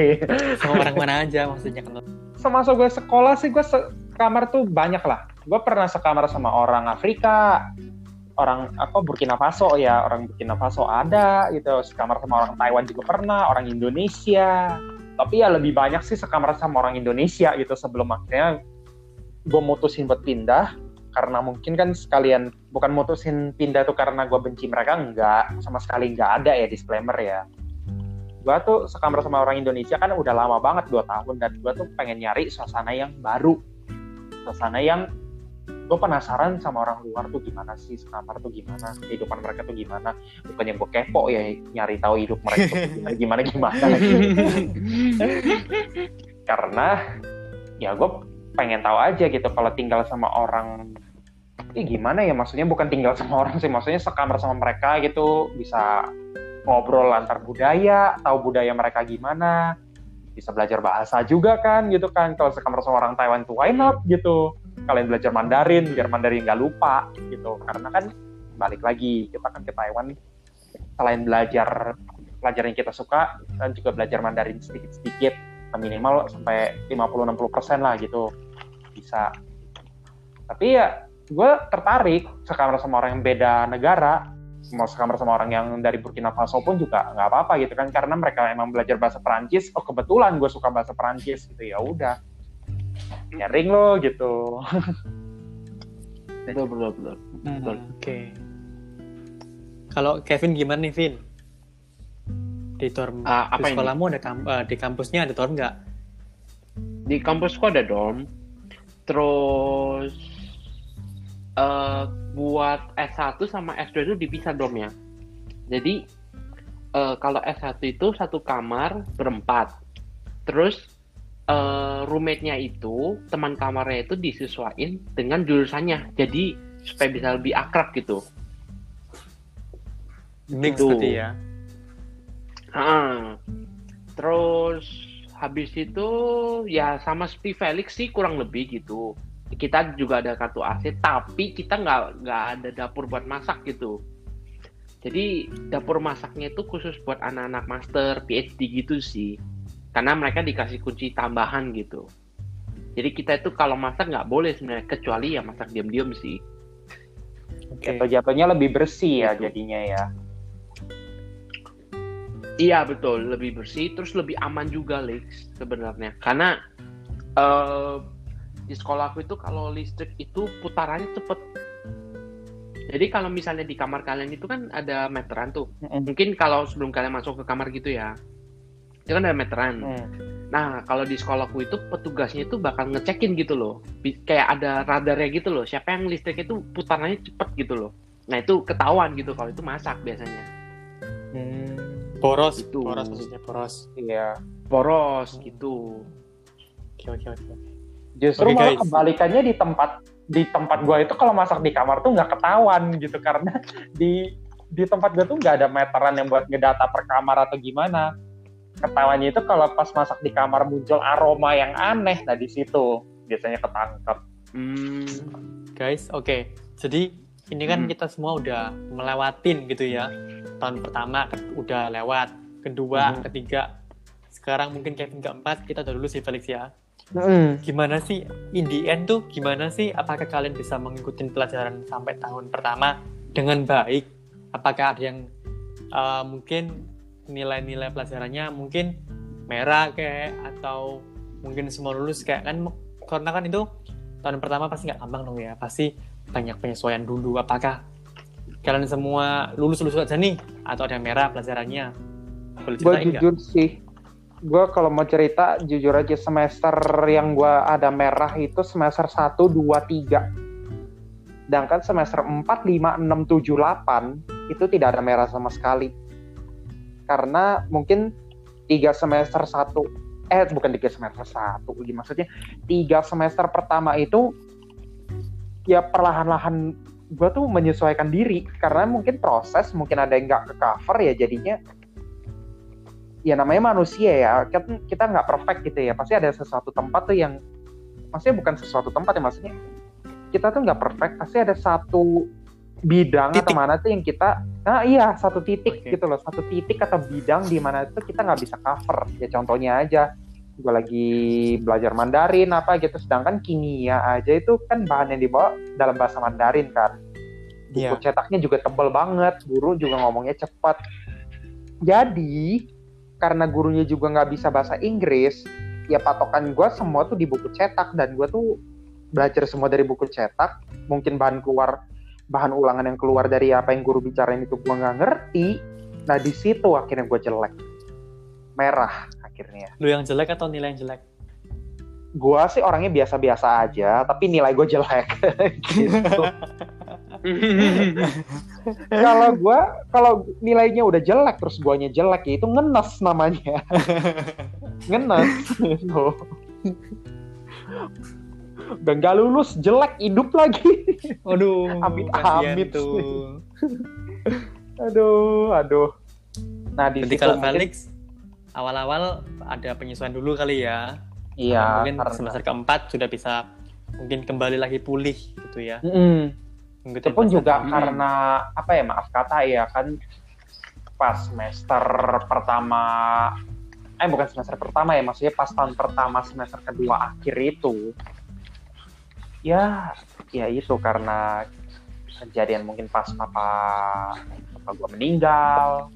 Sama orang mana aja maksudnya kan semasa gue sekolah sih gue sekamar tuh banyak lah. Gue pernah sekamar sama orang Afrika orang apa Burkina Faso ya orang Burkina Faso ada gitu. Sekamar sama orang Taiwan juga pernah orang Indonesia. Tapi ya lebih banyak sih sekamar sama orang Indonesia gitu sebelum akhirnya gue mutusin buat pindah. Karena mungkin kan sekalian bukan mutusin pindah tuh karena gue benci mereka enggak. Sama sekali enggak ada ya disclaimer ya. Gue tuh sekamar sama orang Indonesia kan udah lama banget dua tahun. Dan gue tuh pengen nyari suasana yang baru. Suasana yang gue penasaran sama orang luar tuh gimana sih sekamar tuh gimana kehidupan mereka tuh gimana. Bukannya gue kepo ya nyari tahu hidup mereka tuh gimana gimana gimana. Karena ya gue pengen tahu aja gitu kalau tinggal sama orang ya gimana ya maksudnya bukan tinggal sama orang sih maksudnya sekamar sama mereka gitu bisa ngobrol antar budaya tahu budaya mereka gimana bisa belajar bahasa juga kan gitu kan. Kalau sekamar sama orang Taiwan tuh why not gitu kalian belajar Mandarin biar Mandarin nggak lupa gitu. Karena kan balik lagi kita kan ke Taiwan selain belajar pelajaran yang kita suka dan juga belajar Mandarin sedikit-sedikit. Minimal sampai 50-60 persen lah gitu. Bisa. Tapi ya gue tertarik sekamar sama orang yang beda negara. Mau sekamar sama orang yang dari Burkina Faso pun juga nggak apa-apa gitu kan. Karena mereka emang belajar bahasa Perancis. Oh kebetulan gue suka bahasa Perancis gitu. Ya udah nyaring lo gitu betul betul betul Betul. Oke. Kalau Kevin gimana nih, Vin? di dorm Ah, apa di ini? sekolahmu ada kam- eh, di kampusnya ada dorm nggak di kampusku ada dorm terus eh buat S1 sama S2 itu dipisah dormnya jadi eh, kalau S1 itu satu kamar berempat terus eh, roommate-nya itu teman kamarnya itu disesuaikan dengan jurusannya jadi supaya bisa lebih akrab gitu mix Gitu. berarti ya Ah, terus habis itu ya sama seperti Felix sih kurang lebih gitu. Kita juga ada kartu AC, tapi kita nggak nggak ada dapur buat masak gitu. Jadi dapur masaknya itu khusus buat anak-anak master, PhD gitu sih. Karena mereka dikasih kunci tambahan gitu. Jadi kita itu kalau masak nggak boleh sebenarnya kecuali ya masak diam-diam sih. oke Atau jatuhnya lebih bersih ya Gitu. jadinya ya. Iya betul, lebih bersih, terus lebih aman juga Lex sebenarnya. Karena eh di sekolah aku itu kalau listrik itu putarannya cepet. Jadi kalau misalnya di kamar kalian itu kan ada meteran tuh. Mungkin kalau sebelum kalian masuk ke kamar gitu ya, itu kan ada meteran. Hmm. Nah kalau di sekolahku itu petugasnya itu bakal ngecekin gitu loh, kayak ada radarnya gitu loh. Siapa yang listriknya itu putarannya cepet gitu loh. Nah itu ketahuan gitu kalau itu masak biasanya. Hmm, boros Gitu. boros maksudnya boros Iya. Boros gitu. oke oke oke Justru Oke, malah guys. kebalikannya di tempat di tempat gua itu kalau masak di kamar tuh nggak ketahuan gitu karena di di tempat gua tuh nggak ada meteran yang buat ngedata per kamar atau gimana. Ketahuannya itu kalau pas masak di kamar muncul aroma yang aneh, nah di situ biasanya ketangkep. Hmm, guys oke jadi ini kan Hmm. kita semua udah melewatin gitu ya tahun pertama udah lewat kedua Mhm. ketiga sekarang mungkin Kevin keempat kita udah lulus sih Felix ya Hmm. gimana sih in the end tuh gimana sih apakah kalian bisa mengikuti pelajaran sampai tahun pertama dengan baik apakah ada yang uh, mungkin nilai-nilai pelajarannya mungkin merah kayak atau mungkin semua lulus kayak kan karena kan itu tahun pertama pasti nggak gampang dong ya pasti banyak penyesuaian dulu apakah kalian semua lulus lulus aja nih atau ada yang merah pelajarannya. Boleh gue jujur sih gue kalau mau cerita jujur aja semester yang gue ada merah itu semester 1, 2, 3 sedangkan semester 4, 5, 6, 7, 8 itu tidak ada merah sama sekali karena mungkin tiga semester satu eh bukan tiga semester satu gimana maksudnya tiga semester pertama itu ya perlahan-lahan gue tuh menyesuaikan diri. Karena mungkin proses mungkin ada yang nggak ke cover ya jadinya ya namanya manusia ya. Kan kita nggak perfect gitu ya. Pasti ada sesuatu tempat tuh yang maksudnya bukan sesuatu tempat ya maksudnya kita tuh nggak perfect. Pasti ada satu bidang atau Titik. mana tuh yang kita nah iya satu titik Oke. gitu loh. Satu titik atau bidang di mana itu kita nggak bisa cover. Ya contohnya aja gue lagi belajar Mandarin apa gitu sedangkan kimia aja itu kan bahan yang dibawa dalam bahasa Mandarin kan. Buku cetaknya juga tebel banget guru juga ngomongnya cepat. Jadi karena gurunya juga nggak bisa bahasa Inggris ya patokan gue semua tuh di buku cetak dan gue tuh belajar semua dari buku cetak. Mungkin bahan keluar bahan ulangan yang keluar dari apa yang guru bicarain itu gue nggak ngerti. Nah di situ akhirnya gue jelek. Merah akhirnya. Lu yang jelek atau nilai yang jelek? Gue sih orangnya biasa-biasa aja tapi nilai gue jelek. Gitu. Kalau gua kalau nilainya udah jelek terus guanya jelek ya itu ngenes namanya. Ngenes. Gitu udah nggak lulus jelek hidup lagi Aduh, Amit, amit. tuh. aduh aduh nah di situ kalau mungkin- Felix awal-awal ada penyesuaian dulu kali ya. iya mungkin karena semester keempat sudah bisa mungkin kembali lagi pulih gitu ya. Mm-mm. Ngikutin itu pun juga Hmm. karena apa ya maaf kata ya kan pas semester pertama eh bukan semester pertama ya maksudnya pas tahun pertama semester kedua akhir itu ya ya itu karena kejadian mungkin pas papa papa gua meninggal.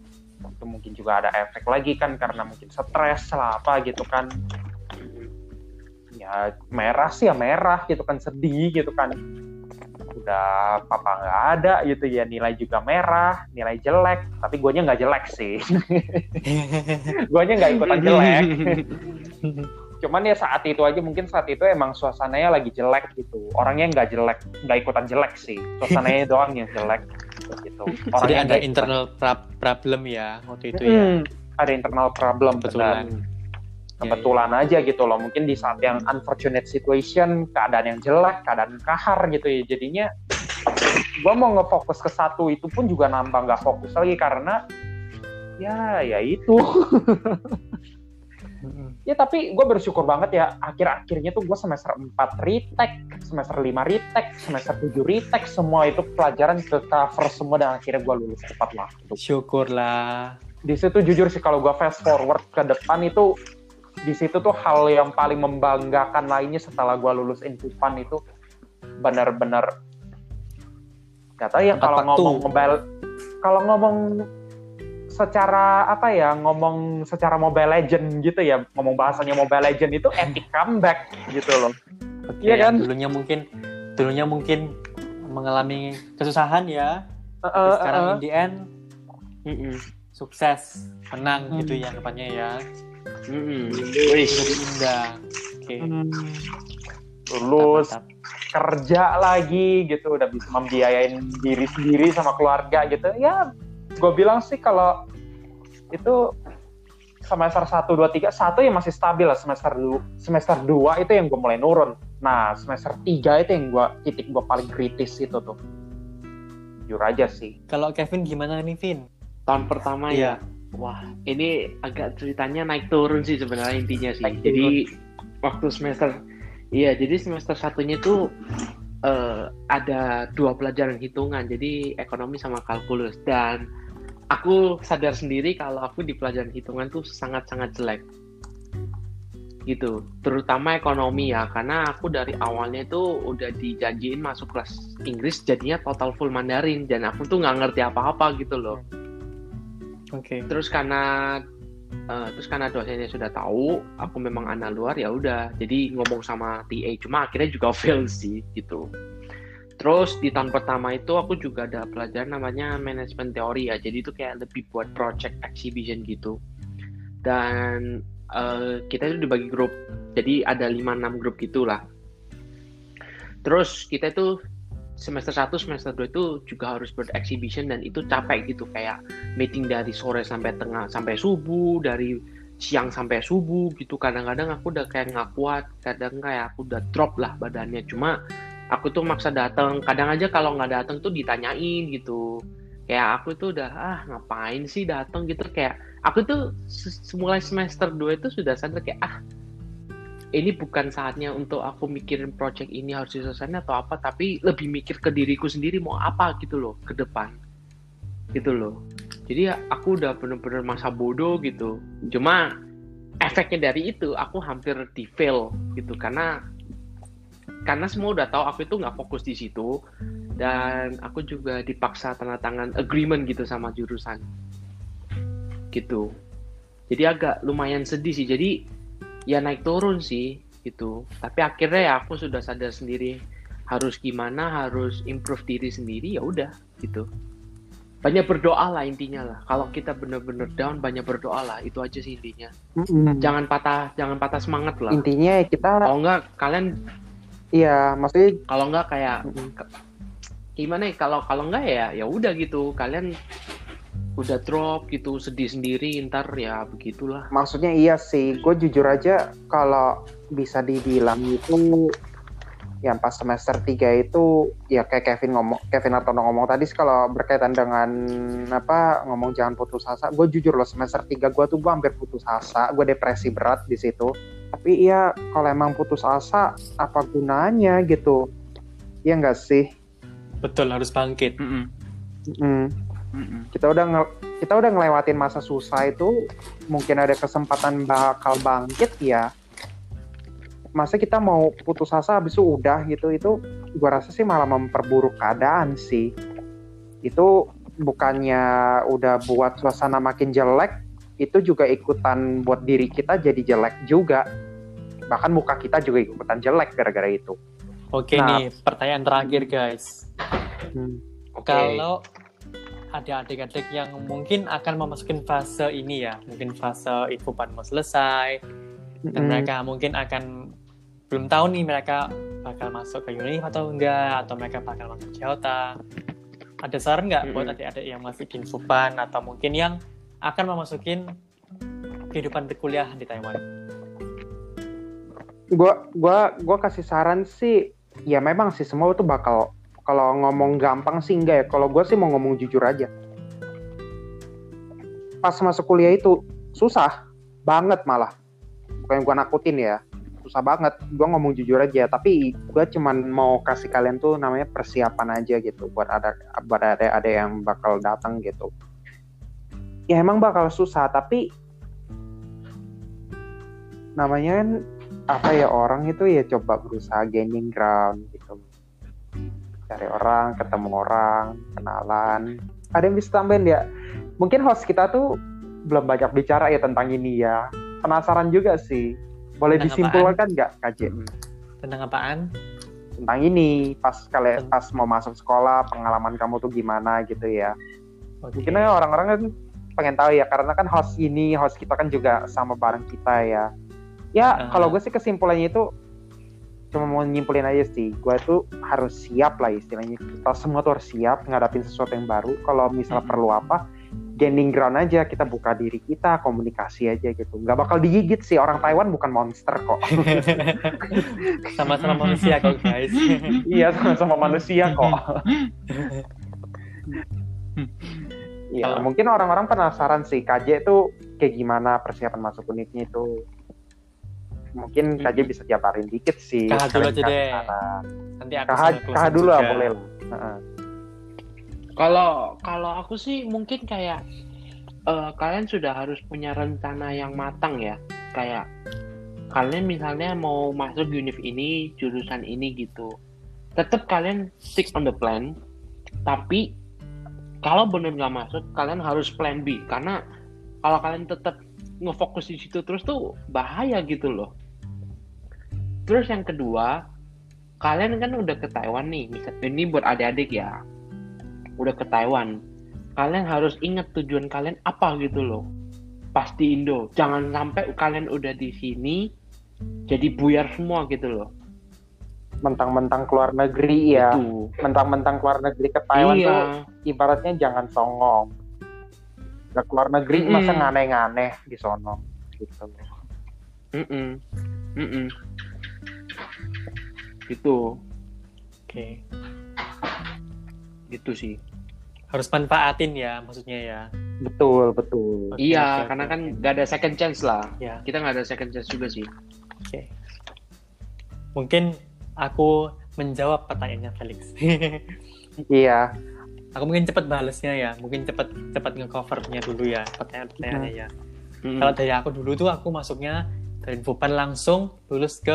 Itu mungkin juga ada efek lagi kan karena mungkin stres lah apa gitu kan. Ya merah sih ya merah gitu kan sedih gitu kan. Udah papa nggak ada gitu ya nilai juga merah nilai jelek. Tapi guanya nggak jelek sih. Guanya nggak ikutan jelek cuman ya saat itu aja mungkin saat itu emang suasananya lagi jelek gitu. Orangnya nggak jelek nggak ikutan jelek sih. Suasananya doang yang jelek gitu. Jadi Orangnya ada internal pra- problem ya waktu itu ya. Hmm, ada internal problem Kebetulan. benar. kebetulan aja gitu loh. Mungkin di saat yang unfortunate situation keadaan yang jelek keadaan kahar gitu ya. Jadinya gue mau ngefokus ke satu itu pun juga nambah nggak fokus lagi karena ya ya itu Mm-mm. ya tapi gue bersyukur banget ya akhir-akhirnya tuh gue semester 4 retake semester 5 retake semester 7 retake semua itu pelajaran ke cover semua dan akhirnya gue lulus tepat waktu Syukurlah. di situ jujur sih kalau gue fast forward ke depan itu di situ tuh hal yang paling membanggakan lainnya setelah gue lulus Infupan itu benar-benar nggak tahu ya kalau ngomong mobile kalau ngomong secara apa ya ngomong secara Mobile Legend gitu ya ngomong bahasanya Mobile Legend itu epic comeback gitu loh Oke, Iya kan? Dulunya mungkin dulunya mungkin mengalami kesusahan ya. Tapi eh, sekarang eh. in the end Mm-mm. sukses, menang Hmm. gitu ya depannya ya. Jadi indah. Oke. Hmm. lulus Mantap, mantap. kerja lagi gitu udah bisa membiayain diri sendiri sama keluarga gitu ya gue bilang sih kalau itu semester 1, 2, 3 satu yang masih stabil lah semester du- semester 2 itu yang gue mulai nurun nah semester 3 itu yang gue titik gue paling kritis itu tuh jujur aja sih Kalau Kevin gimana nih, Vin? Tahun pertama Iya. ya. Wah, ini agak ceritanya naik turun sih sebenarnya intinya sih. Naik jadi waktu semester iya, jadi semester satunya tuh eh, ada dua pelajaran hitungan, jadi ekonomi sama kalkulus dan aku sadar sendiri kalau aku di pelajaran hitungan tuh sangat-sangat jelek. Gitu. Terutama ekonomi ya karena aku dari awalnya itu udah dijanjiin masuk kelas Inggris jadinya total full Mandarin dan aku tuh nggak ngerti apa-apa gitu loh. Oke. terus karena eh, terus karena dosennya sudah tahu aku memang anak luar ya udah. Jadi ngomong sama TA cuma akhirnya juga fail sih gitu terus di tahun pertama itu aku juga ada pelajaran namanya manajemen teori ya. Jadi itu kayak lebih buat project exhibition gitu. Dan eh, kita itu dibagi grup. Jadi ada 5-6 grup gitulah. Terus kita itu semester 1, semester 2 itu juga harus buat exhibition dan itu capek gitu. Kayak meeting dari sore sampai tengah sampai subuh dari siang sampai subuh gitu. Kadang-kadang aku udah kayak nggak kuat kadang kayak aku udah drop lah badannya. Cuma aku tuh maksa datang kadang aja kalau nggak datang tuh ditanyain gitu. Kayak aku tuh udah ah ngapain sih datang gitu. Kayak aku tuh se- mulai semester 2 itu sudah sadar kayak ah ini bukan saatnya untuk aku mikirin project ini harus diselesaikan atau apa tapi lebih mikir ke diriku sendiri mau apa gitu loh ke depan. Gitu loh. Jadi ya aku udah bener-bener masa bodoh gitu. Cuma efeknya dari itu aku hampir di fail gitu. Karena karena semua udah tahu aku itu nggak fokus di situ dan aku juga dipaksa tanda tangan agreement gitu sama jurusan. Gitu. Jadi agak lumayan sedih sih. Jadi ya naik turun sih gitu. Tapi akhirnya ya aku sudah sadar sendiri harus gimana harus improve diri sendiri ya udah gitu. Banyak berdoa lah intinya lah. Kalau kita bener-bener down banyak berdoa lah. Itu aja sih intinya. Jangan patah jangan patah semangat lah. Intinya kita kalau enggak kalian iya maksudnya kalau enggak kayak gimana ya kalau kalau enggak ya ya udah gitu. Kalian udah drop gitu sedih sendiri ntar ya begitulah. Maksudnya iya sih gue jujur aja kalau bisa dibilang itu yang pas semester 3 itu ya kayak Kevin ngomong Kevin Artono ngomong tadi sih kalau berkaitan dengan apa ngomong jangan putus asa gue jujur loh semester 3 gue tuh gue hampir putus asa gue depresi berat di situ tapi iya kalau emang putus asa apa gunanya gitu ya enggak sih Betul harus bangkit. Mm. Mm-mm. kita udah nge- kita udah ngelewatin masa susah itu mungkin ada kesempatan bakal bangkit ya masa kita mau putus asa habis itu udah gitu itu gua rasa sih malah memperburuk keadaan sih itu bukannya udah buat suasana makin jelek itu juga ikutan buat diri kita jadi jelek juga bahkan muka kita juga ikutan jelek gara-gara itu Oke Nah. nih, pertanyaan terakhir guys. Hmm. Oke. Kalau ada adik-adik yang mungkin akan memasukin fase ini ya, mungkin fase infopan mau selesai, dan Mm. mereka mungkin akan belum tahu nih mereka bakal masuk ke univ atau enggak, atau mereka bakal masuk Jota. Ada saran nggak buat Mm-mm. adik-adik yang masih di infopan atau mungkin yang akan memasukin kehidupan perkuliahan di Taiwan? Gua gua gua kasih saran sih ya memang sih semua itu bakal kalau ngomong gampang sih enggak ya. Kalau gua sih mau ngomong jujur aja. Pas masuk kuliah itu susah banget malah. Bukan gua nakutin ya susah banget. Gua ngomong jujur aja tapi gua cuman mau kasih kalian tuh namanya persiapan aja gitu buat ada buat ada ada yang bakal datang gitu. Ya emang bakal susah tapi namanya kan apa ya orang itu ya coba berusaha gaining ground gitu. Cari orang ketemu orang kenalan. Ada yang bisa tambahin ya mungkin host kita tuh belum banyak bicara ya tentang ini ya. Penasaran juga sih. Boleh Tentang disimpulkan nggak KJ Tentang apaan? tentang ini pas kalian pas mau masuk sekolah pengalaman kamu tuh gimana gitu ya. Oke. mungkin orang-orang kan pengen tahu ya karena kan host ini host kita kan juga sama bareng kita ya ya Ah. kalau gue sih kesimpulannya itu cuma mau nyimpulin aja sih gue tuh harus siap lah istilahnya kita semua tuh harus siap ngadapin sesuatu yang baru kalau misalnya Mm-mm. perlu apa gaining ground aja kita buka diri kita komunikasi aja gitu nggak bakal digigit sih orang Taiwan bukan monster kok Sama-sama manusia kok guys. iya sama-sama manusia kok Iya, Kalau- mungkin orang-orang penasaran sih KJ itu kayak gimana persiapan masuk unitnya itu. Mungkin KJ bisa jabarin dikit sih. Kah dulu aja deh. Nanti aku KH, sambil KH closing dulu lah boleh lah. Heeh. Kalau kalau aku sih mungkin kayak eh, kalian sudah harus punya rencana yang matang ya. Kayak kalian misalnya mau masuk univ ini, jurusan ini gitu. Tetap kalian stick on the plan. Tapi kalau benar nggak masuk, kalian harus plan B karena kalau kalian tetap ngefokus di situ terus tuh bahaya gitu loh. Terus yang kedua, kalian kan udah ke Taiwan nih, misal ini buat adik-adik ya udah ke Taiwan, kalian harus ingat tujuan kalian apa gitu loh. Pasti Indo. Jangan sampai kalian udah di sini jadi buyar semua gitu loh. Mentang-mentang keluar negeri ya. Mentang-mentang keluar negeri ke Taiwan iya. tuh ibaratnya jangan songong. Gak keluar negeri Mm-mm. masa nganeh-nganeh di sono gitu. Mm-mm. Mm-mm. Gitu. Oke. Gitu sih. Harus manfaatin ya maksudnya ya. Betul, betul. Oke, iya, oke, karena oke, kan oke. gak ada second chance lah. Ya. Kita nggak ada second chance juga sih. Oke. Mungkin aku menjawab pertanyaannya Felix. Iya. aku mungkin cepat balesnya ya. Mungkin cepat cepat ngecovernya dulu ya pertanyaan-pertanyaannya ya. Mm-mm. Kalau dari aku dulu tuh aku masuknya dari Infopan langsung lulus ke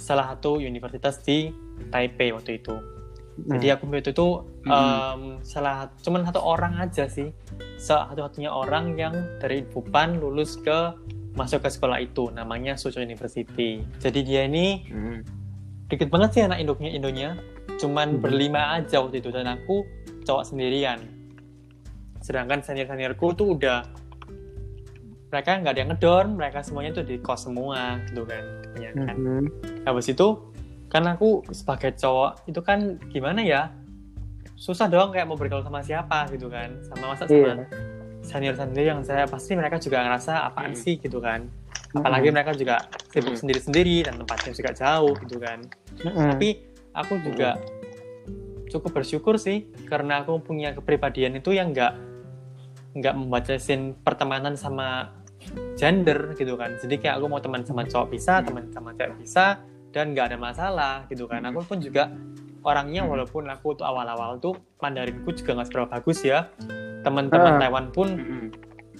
salah satu universitas di Taipei waktu itu. Jadi aku waktu itu Hmm. em, salah cuman satu orang aja sih, satu-satunya orang yang dari Infopan lulus ke masuk ke sekolah itu, namanya Suzhou University. Jadi dia ini Mm. dikit banget sih anak induknya Indonya, cuman Hmm. berlima aja waktu itu dan aku cowok sendirian. Sedangkan senior-seniorku tuh udah mereka nggak ada yang ngedorm, mereka semuanya tuh di kos semua gitu kan, kebanyakan. Mhm. Habis itu kan aku sebagai cowok itu kan gimana ya susah dong kayak mau bergaul sama siapa gitu kan sama masa sama Iya. senior sendiri yang saya pasti mereka juga ngerasa apaan Hmm. sih gitu kan apalagi mereka juga sibuk Hmm. sendiri-sendiri dan tempatnya juga jauh gitu kan Mhm. tapi aku juga cukup bersyukur sih karena aku punya kepribadian itu yang nggak nggak membatasin pertemanan sama gender gitu kan. Jadi kayak aku mau teman sama cowok bisa teman sama cewek bisa dan nggak ada masalah gitu kan. Aku pun juga orangnya walaupun aku tuh awal-awal tuh Mandarinku juga nggak seberapa bagus ya. Teman-teman Ah. Taiwan pun Mm-mm.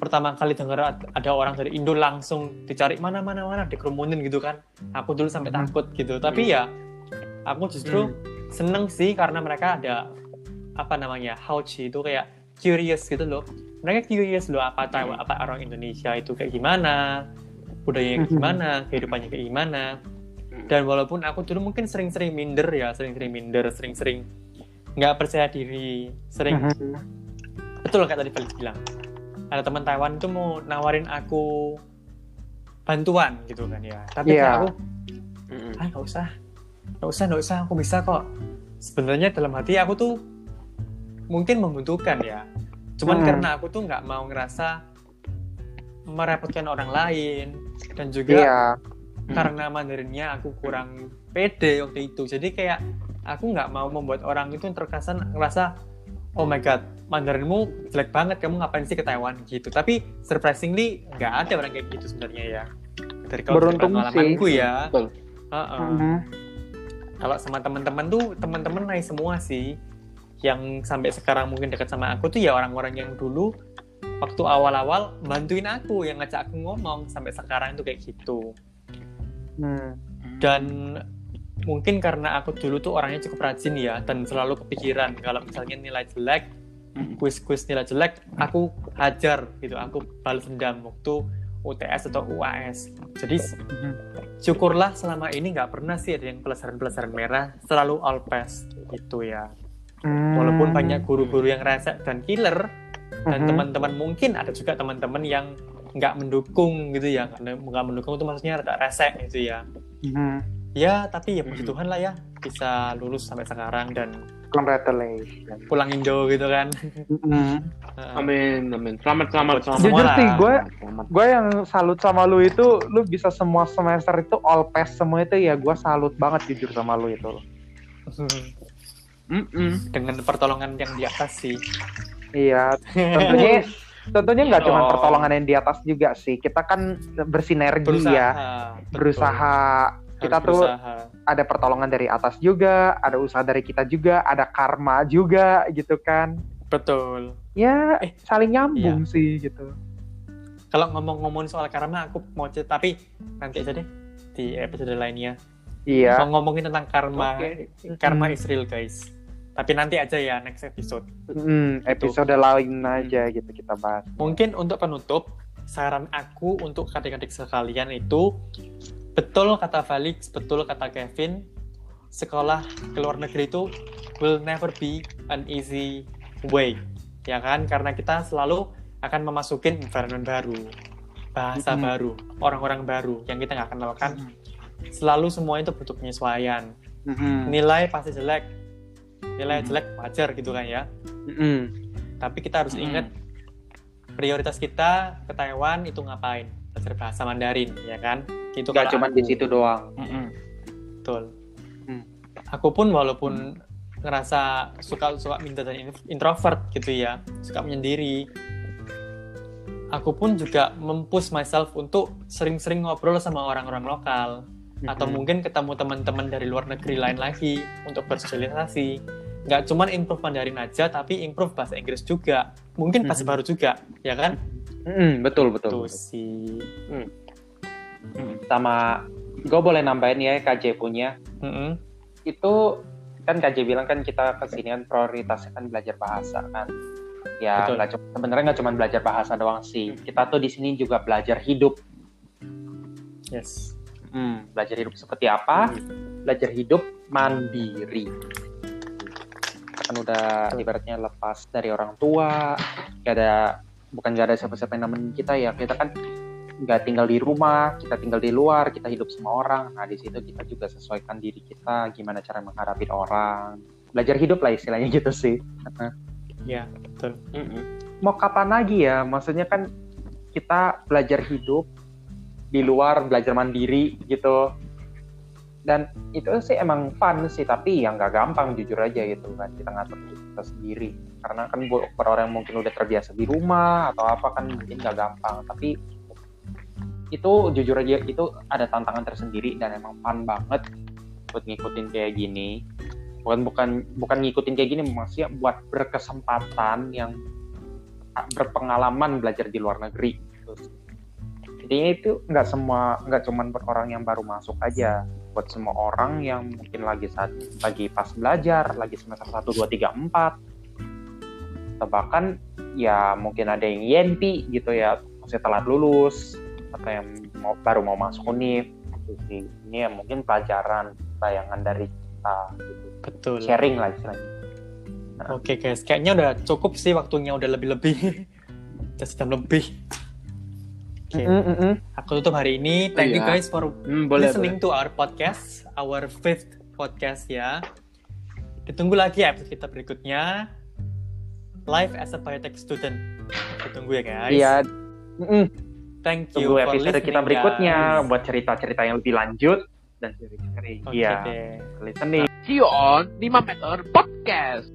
pertama kali denger ad- ada orang dari Indo langsung dicari mana mana mana dikerumunin gitu kan. Aku dulu sampai Hmm. takut gitu. Tapi ya aku justru seneng sih karena mereka ada apa namanya hauchi itu kayak curious gitu loh mereka curious loh apa Taiwan apa orang Indonesia itu kayak gimana budayanya kayak Mhm. gimana kehidupannya kayak gimana. Dan walaupun aku dulu mungkin sering-sering minder ya sering-sering minder sering-sering nggak percaya diri sering betul kayak tadi Felix bilang. Ada teman Taiwan itu mau nawarin aku bantuan gitu kan ya. Tapi kayak aku ah nggak usah. Nggak usah nggak usah aku bisa kok. Sebenarnya dalam hati aku tuh mungkin membutuhkan ya cuman Hmm. karena aku tuh nggak mau ngerasa merepotkan orang lain dan juga Iya. karena Mandarinnya aku kurang pede waktu itu jadi kayak aku nggak mau membuat orang itu terkesan ngerasa oh my god Mandarinmu jelek banget kamu ngapain sih ke Taiwan gitu tapi surprisingly nggak ada orang kayak gitu sebenarnya ya dari kalau dari Beruntung pengalamanku sih. ya Betul. Heeh. Mhm. kalau sama teman-teman tuh teman-teman naik semua sih yang sampai sekarang mungkin dekat sama aku tuh ya orang-orang yang dulu waktu awal-awal bantuin aku yang ngajak aku ngomong sampai sekarang tuh kayak gitu. Hmm. dan mungkin karena aku dulu tuh orangnya cukup rajin ya dan selalu kepikiran kalau misalnya nilai jelek kuis-kuis nilai jelek aku hajar gitu. Aku balas dendam waktu UTS atau UAS jadi Mhm. syukurlah selama ini nggak pernah sih ada yang pelajaran-pelajaran merah selalu all pass gitu ya Hmm. walaupun banyak guru-guru yang resek dan killer dan Mhm. teman-teman mungkin ada juga teman-teman yang nggak mendukung gitu ya karena nggak mendukung itu maksudnya rada resek gitu ya Mhm. ya tapi ya puji Mhm. Tuhan lah ya bisa lulus sampai sekarang dan Congratulations. pulang Indo gitu kan. Heeh. Amin, amin. Selamat, selamat, selamat. Jujur sih, gue gue yang salut sama lu itu, lu bisa semua semester itu all pass semua itu ya gue salut banget jujur sama lu itu. Mm-mm. dengan pertolongan yang di atas sih Iya, tentunya tentunya nggak cuma Oh. pertolongan yang di atas juga sih. Kita kan bersinergi berusaha ya, betul. berusaha. Kita Harus tuh berusaha. ada pertolongan dari atas juga, ada usaha dari kita juga, ada karma juga gitu kan. betul Ya Eh, saling nyambung sih gitu. kalau ngomong-ngomong soal karma aku mau cerita tapi nanti aja deh di episode lainnya Iya. mau ngomongin tentang karma Oke. karma Hmm. is real guys tapi nanti aja ya next episode. Hmm, episode lain aja gitu kita bahas. mungkin untuk penutup saran aku untuk adik-adik sekalian itu betul kata Felix betul kata Kevin sekolah ke luar negeri itu will never be an easy way ya kan? Karena kita selalu akan memasukin environment baru bahasa Mhm. baru orang-orang baru yang kita nggak kenal kan selalu semua itu butuh penyesuaian. Mhm. nilai pasti jelek nilai jelek wajar gitu kan ya Mhm. tapi kita harus Mm-mm. ingat prioritas kita ke Taiwan itu ngapain belajar bahasa Mandarin ya kan itu Nggak kalau cuma di situ doang. Mm-mm. betul Hmm. aku pun walaupun ngerasa suka suka minta dan in- introvert gitu ya suka menyendiri aku pun juga mempush myself untuk sering-sering ngobrol sama orang-orang lokal atau mungkin ketemu teman-teman dari luar negeri lain lagi untuk bersosialisasi nggak cuman improve Mandarin aja tapi improve bahasa Inggris juga mungkin bahasa Mhm. baru juga ya kan Mm, betul betul. tuh sih Sama gue boleh nambahin ya KJ punya Mm-mm. itu kan KJ bilang kan kita ke sini kan prioritasnya kan belajar bahasa kan. Ya Betul. nggak cuma sebenarnya nggak cuma belajar bahasa doang sih. Kita tuh di sini juga belajar hidup. yes Hmm, belajar hidup seperti apa? Belajar hidup mandiri. Kan udah ibaratnya lepas dari orang tua, gak ada bukan gak ada siapa-siapa yang nemenin kita ya. Kita kan nggak tinggal di rumah, kita tinggal di luar, kita hidup sama orang. Nah di situ kita juga sesuaikan diri kita, gimana cara menghadapi orang. Belajar hidup lah istilahnya gitu sih. ya betul. Mau kapan lagi ya? Maksudnya kan kita belajar hidup di luar, belajar mandiri gitu. Dan itu sih emang fun sih, tapi yang nggak gampang jujur aja gitu kan. Kita ngatur kita sendiri. Karena kan buat orang yang mungkin udah terbiasa di rumah atau apa kan mungkin nggak gampang. Tapi itu jujur aja itu ada tantangan tersendiri dan emang fun banget buat ngikutin kayak gini. Bukan bukan bukan ngikutin kayak gini, maksudnya buat berkesempatan yang berpengalaman belajar di luar negeri. Gitu. Intinya itu nggak semua nggak cuman buat orang yang baru masuk aja, buat semua orang yang mungkin lagi saat lagi pas belajar, lagi semester 1, 2, 3, 4 atau bahkan ya mungkin ada yang YNP gitu ya, masih telat lulus atau yang mau, baru mau masuk univ gitu sih ini ya mungkin pelajaran bayangan dari kita gitu. Betul. sharing lah istilahnya Oke guys, kayaknya udah cukup sih waktunya udah lebih-lebih. udah sejam lebih. Oke, aku tutup hari ini. Thank you Iya. guys for Hmm, boleh, listening to our podcast, our fifth podcast ya. Ditunggu lagi episode kita berikutnya. Live as a biotech student. Ditunggu ya guys. iya Mm-mm. Thank you tunggu for episode listening, kita berikutnya guys. buat cerita-cerita yang lebih lanjut dan iya deh. listening See you on 5 meter podcast.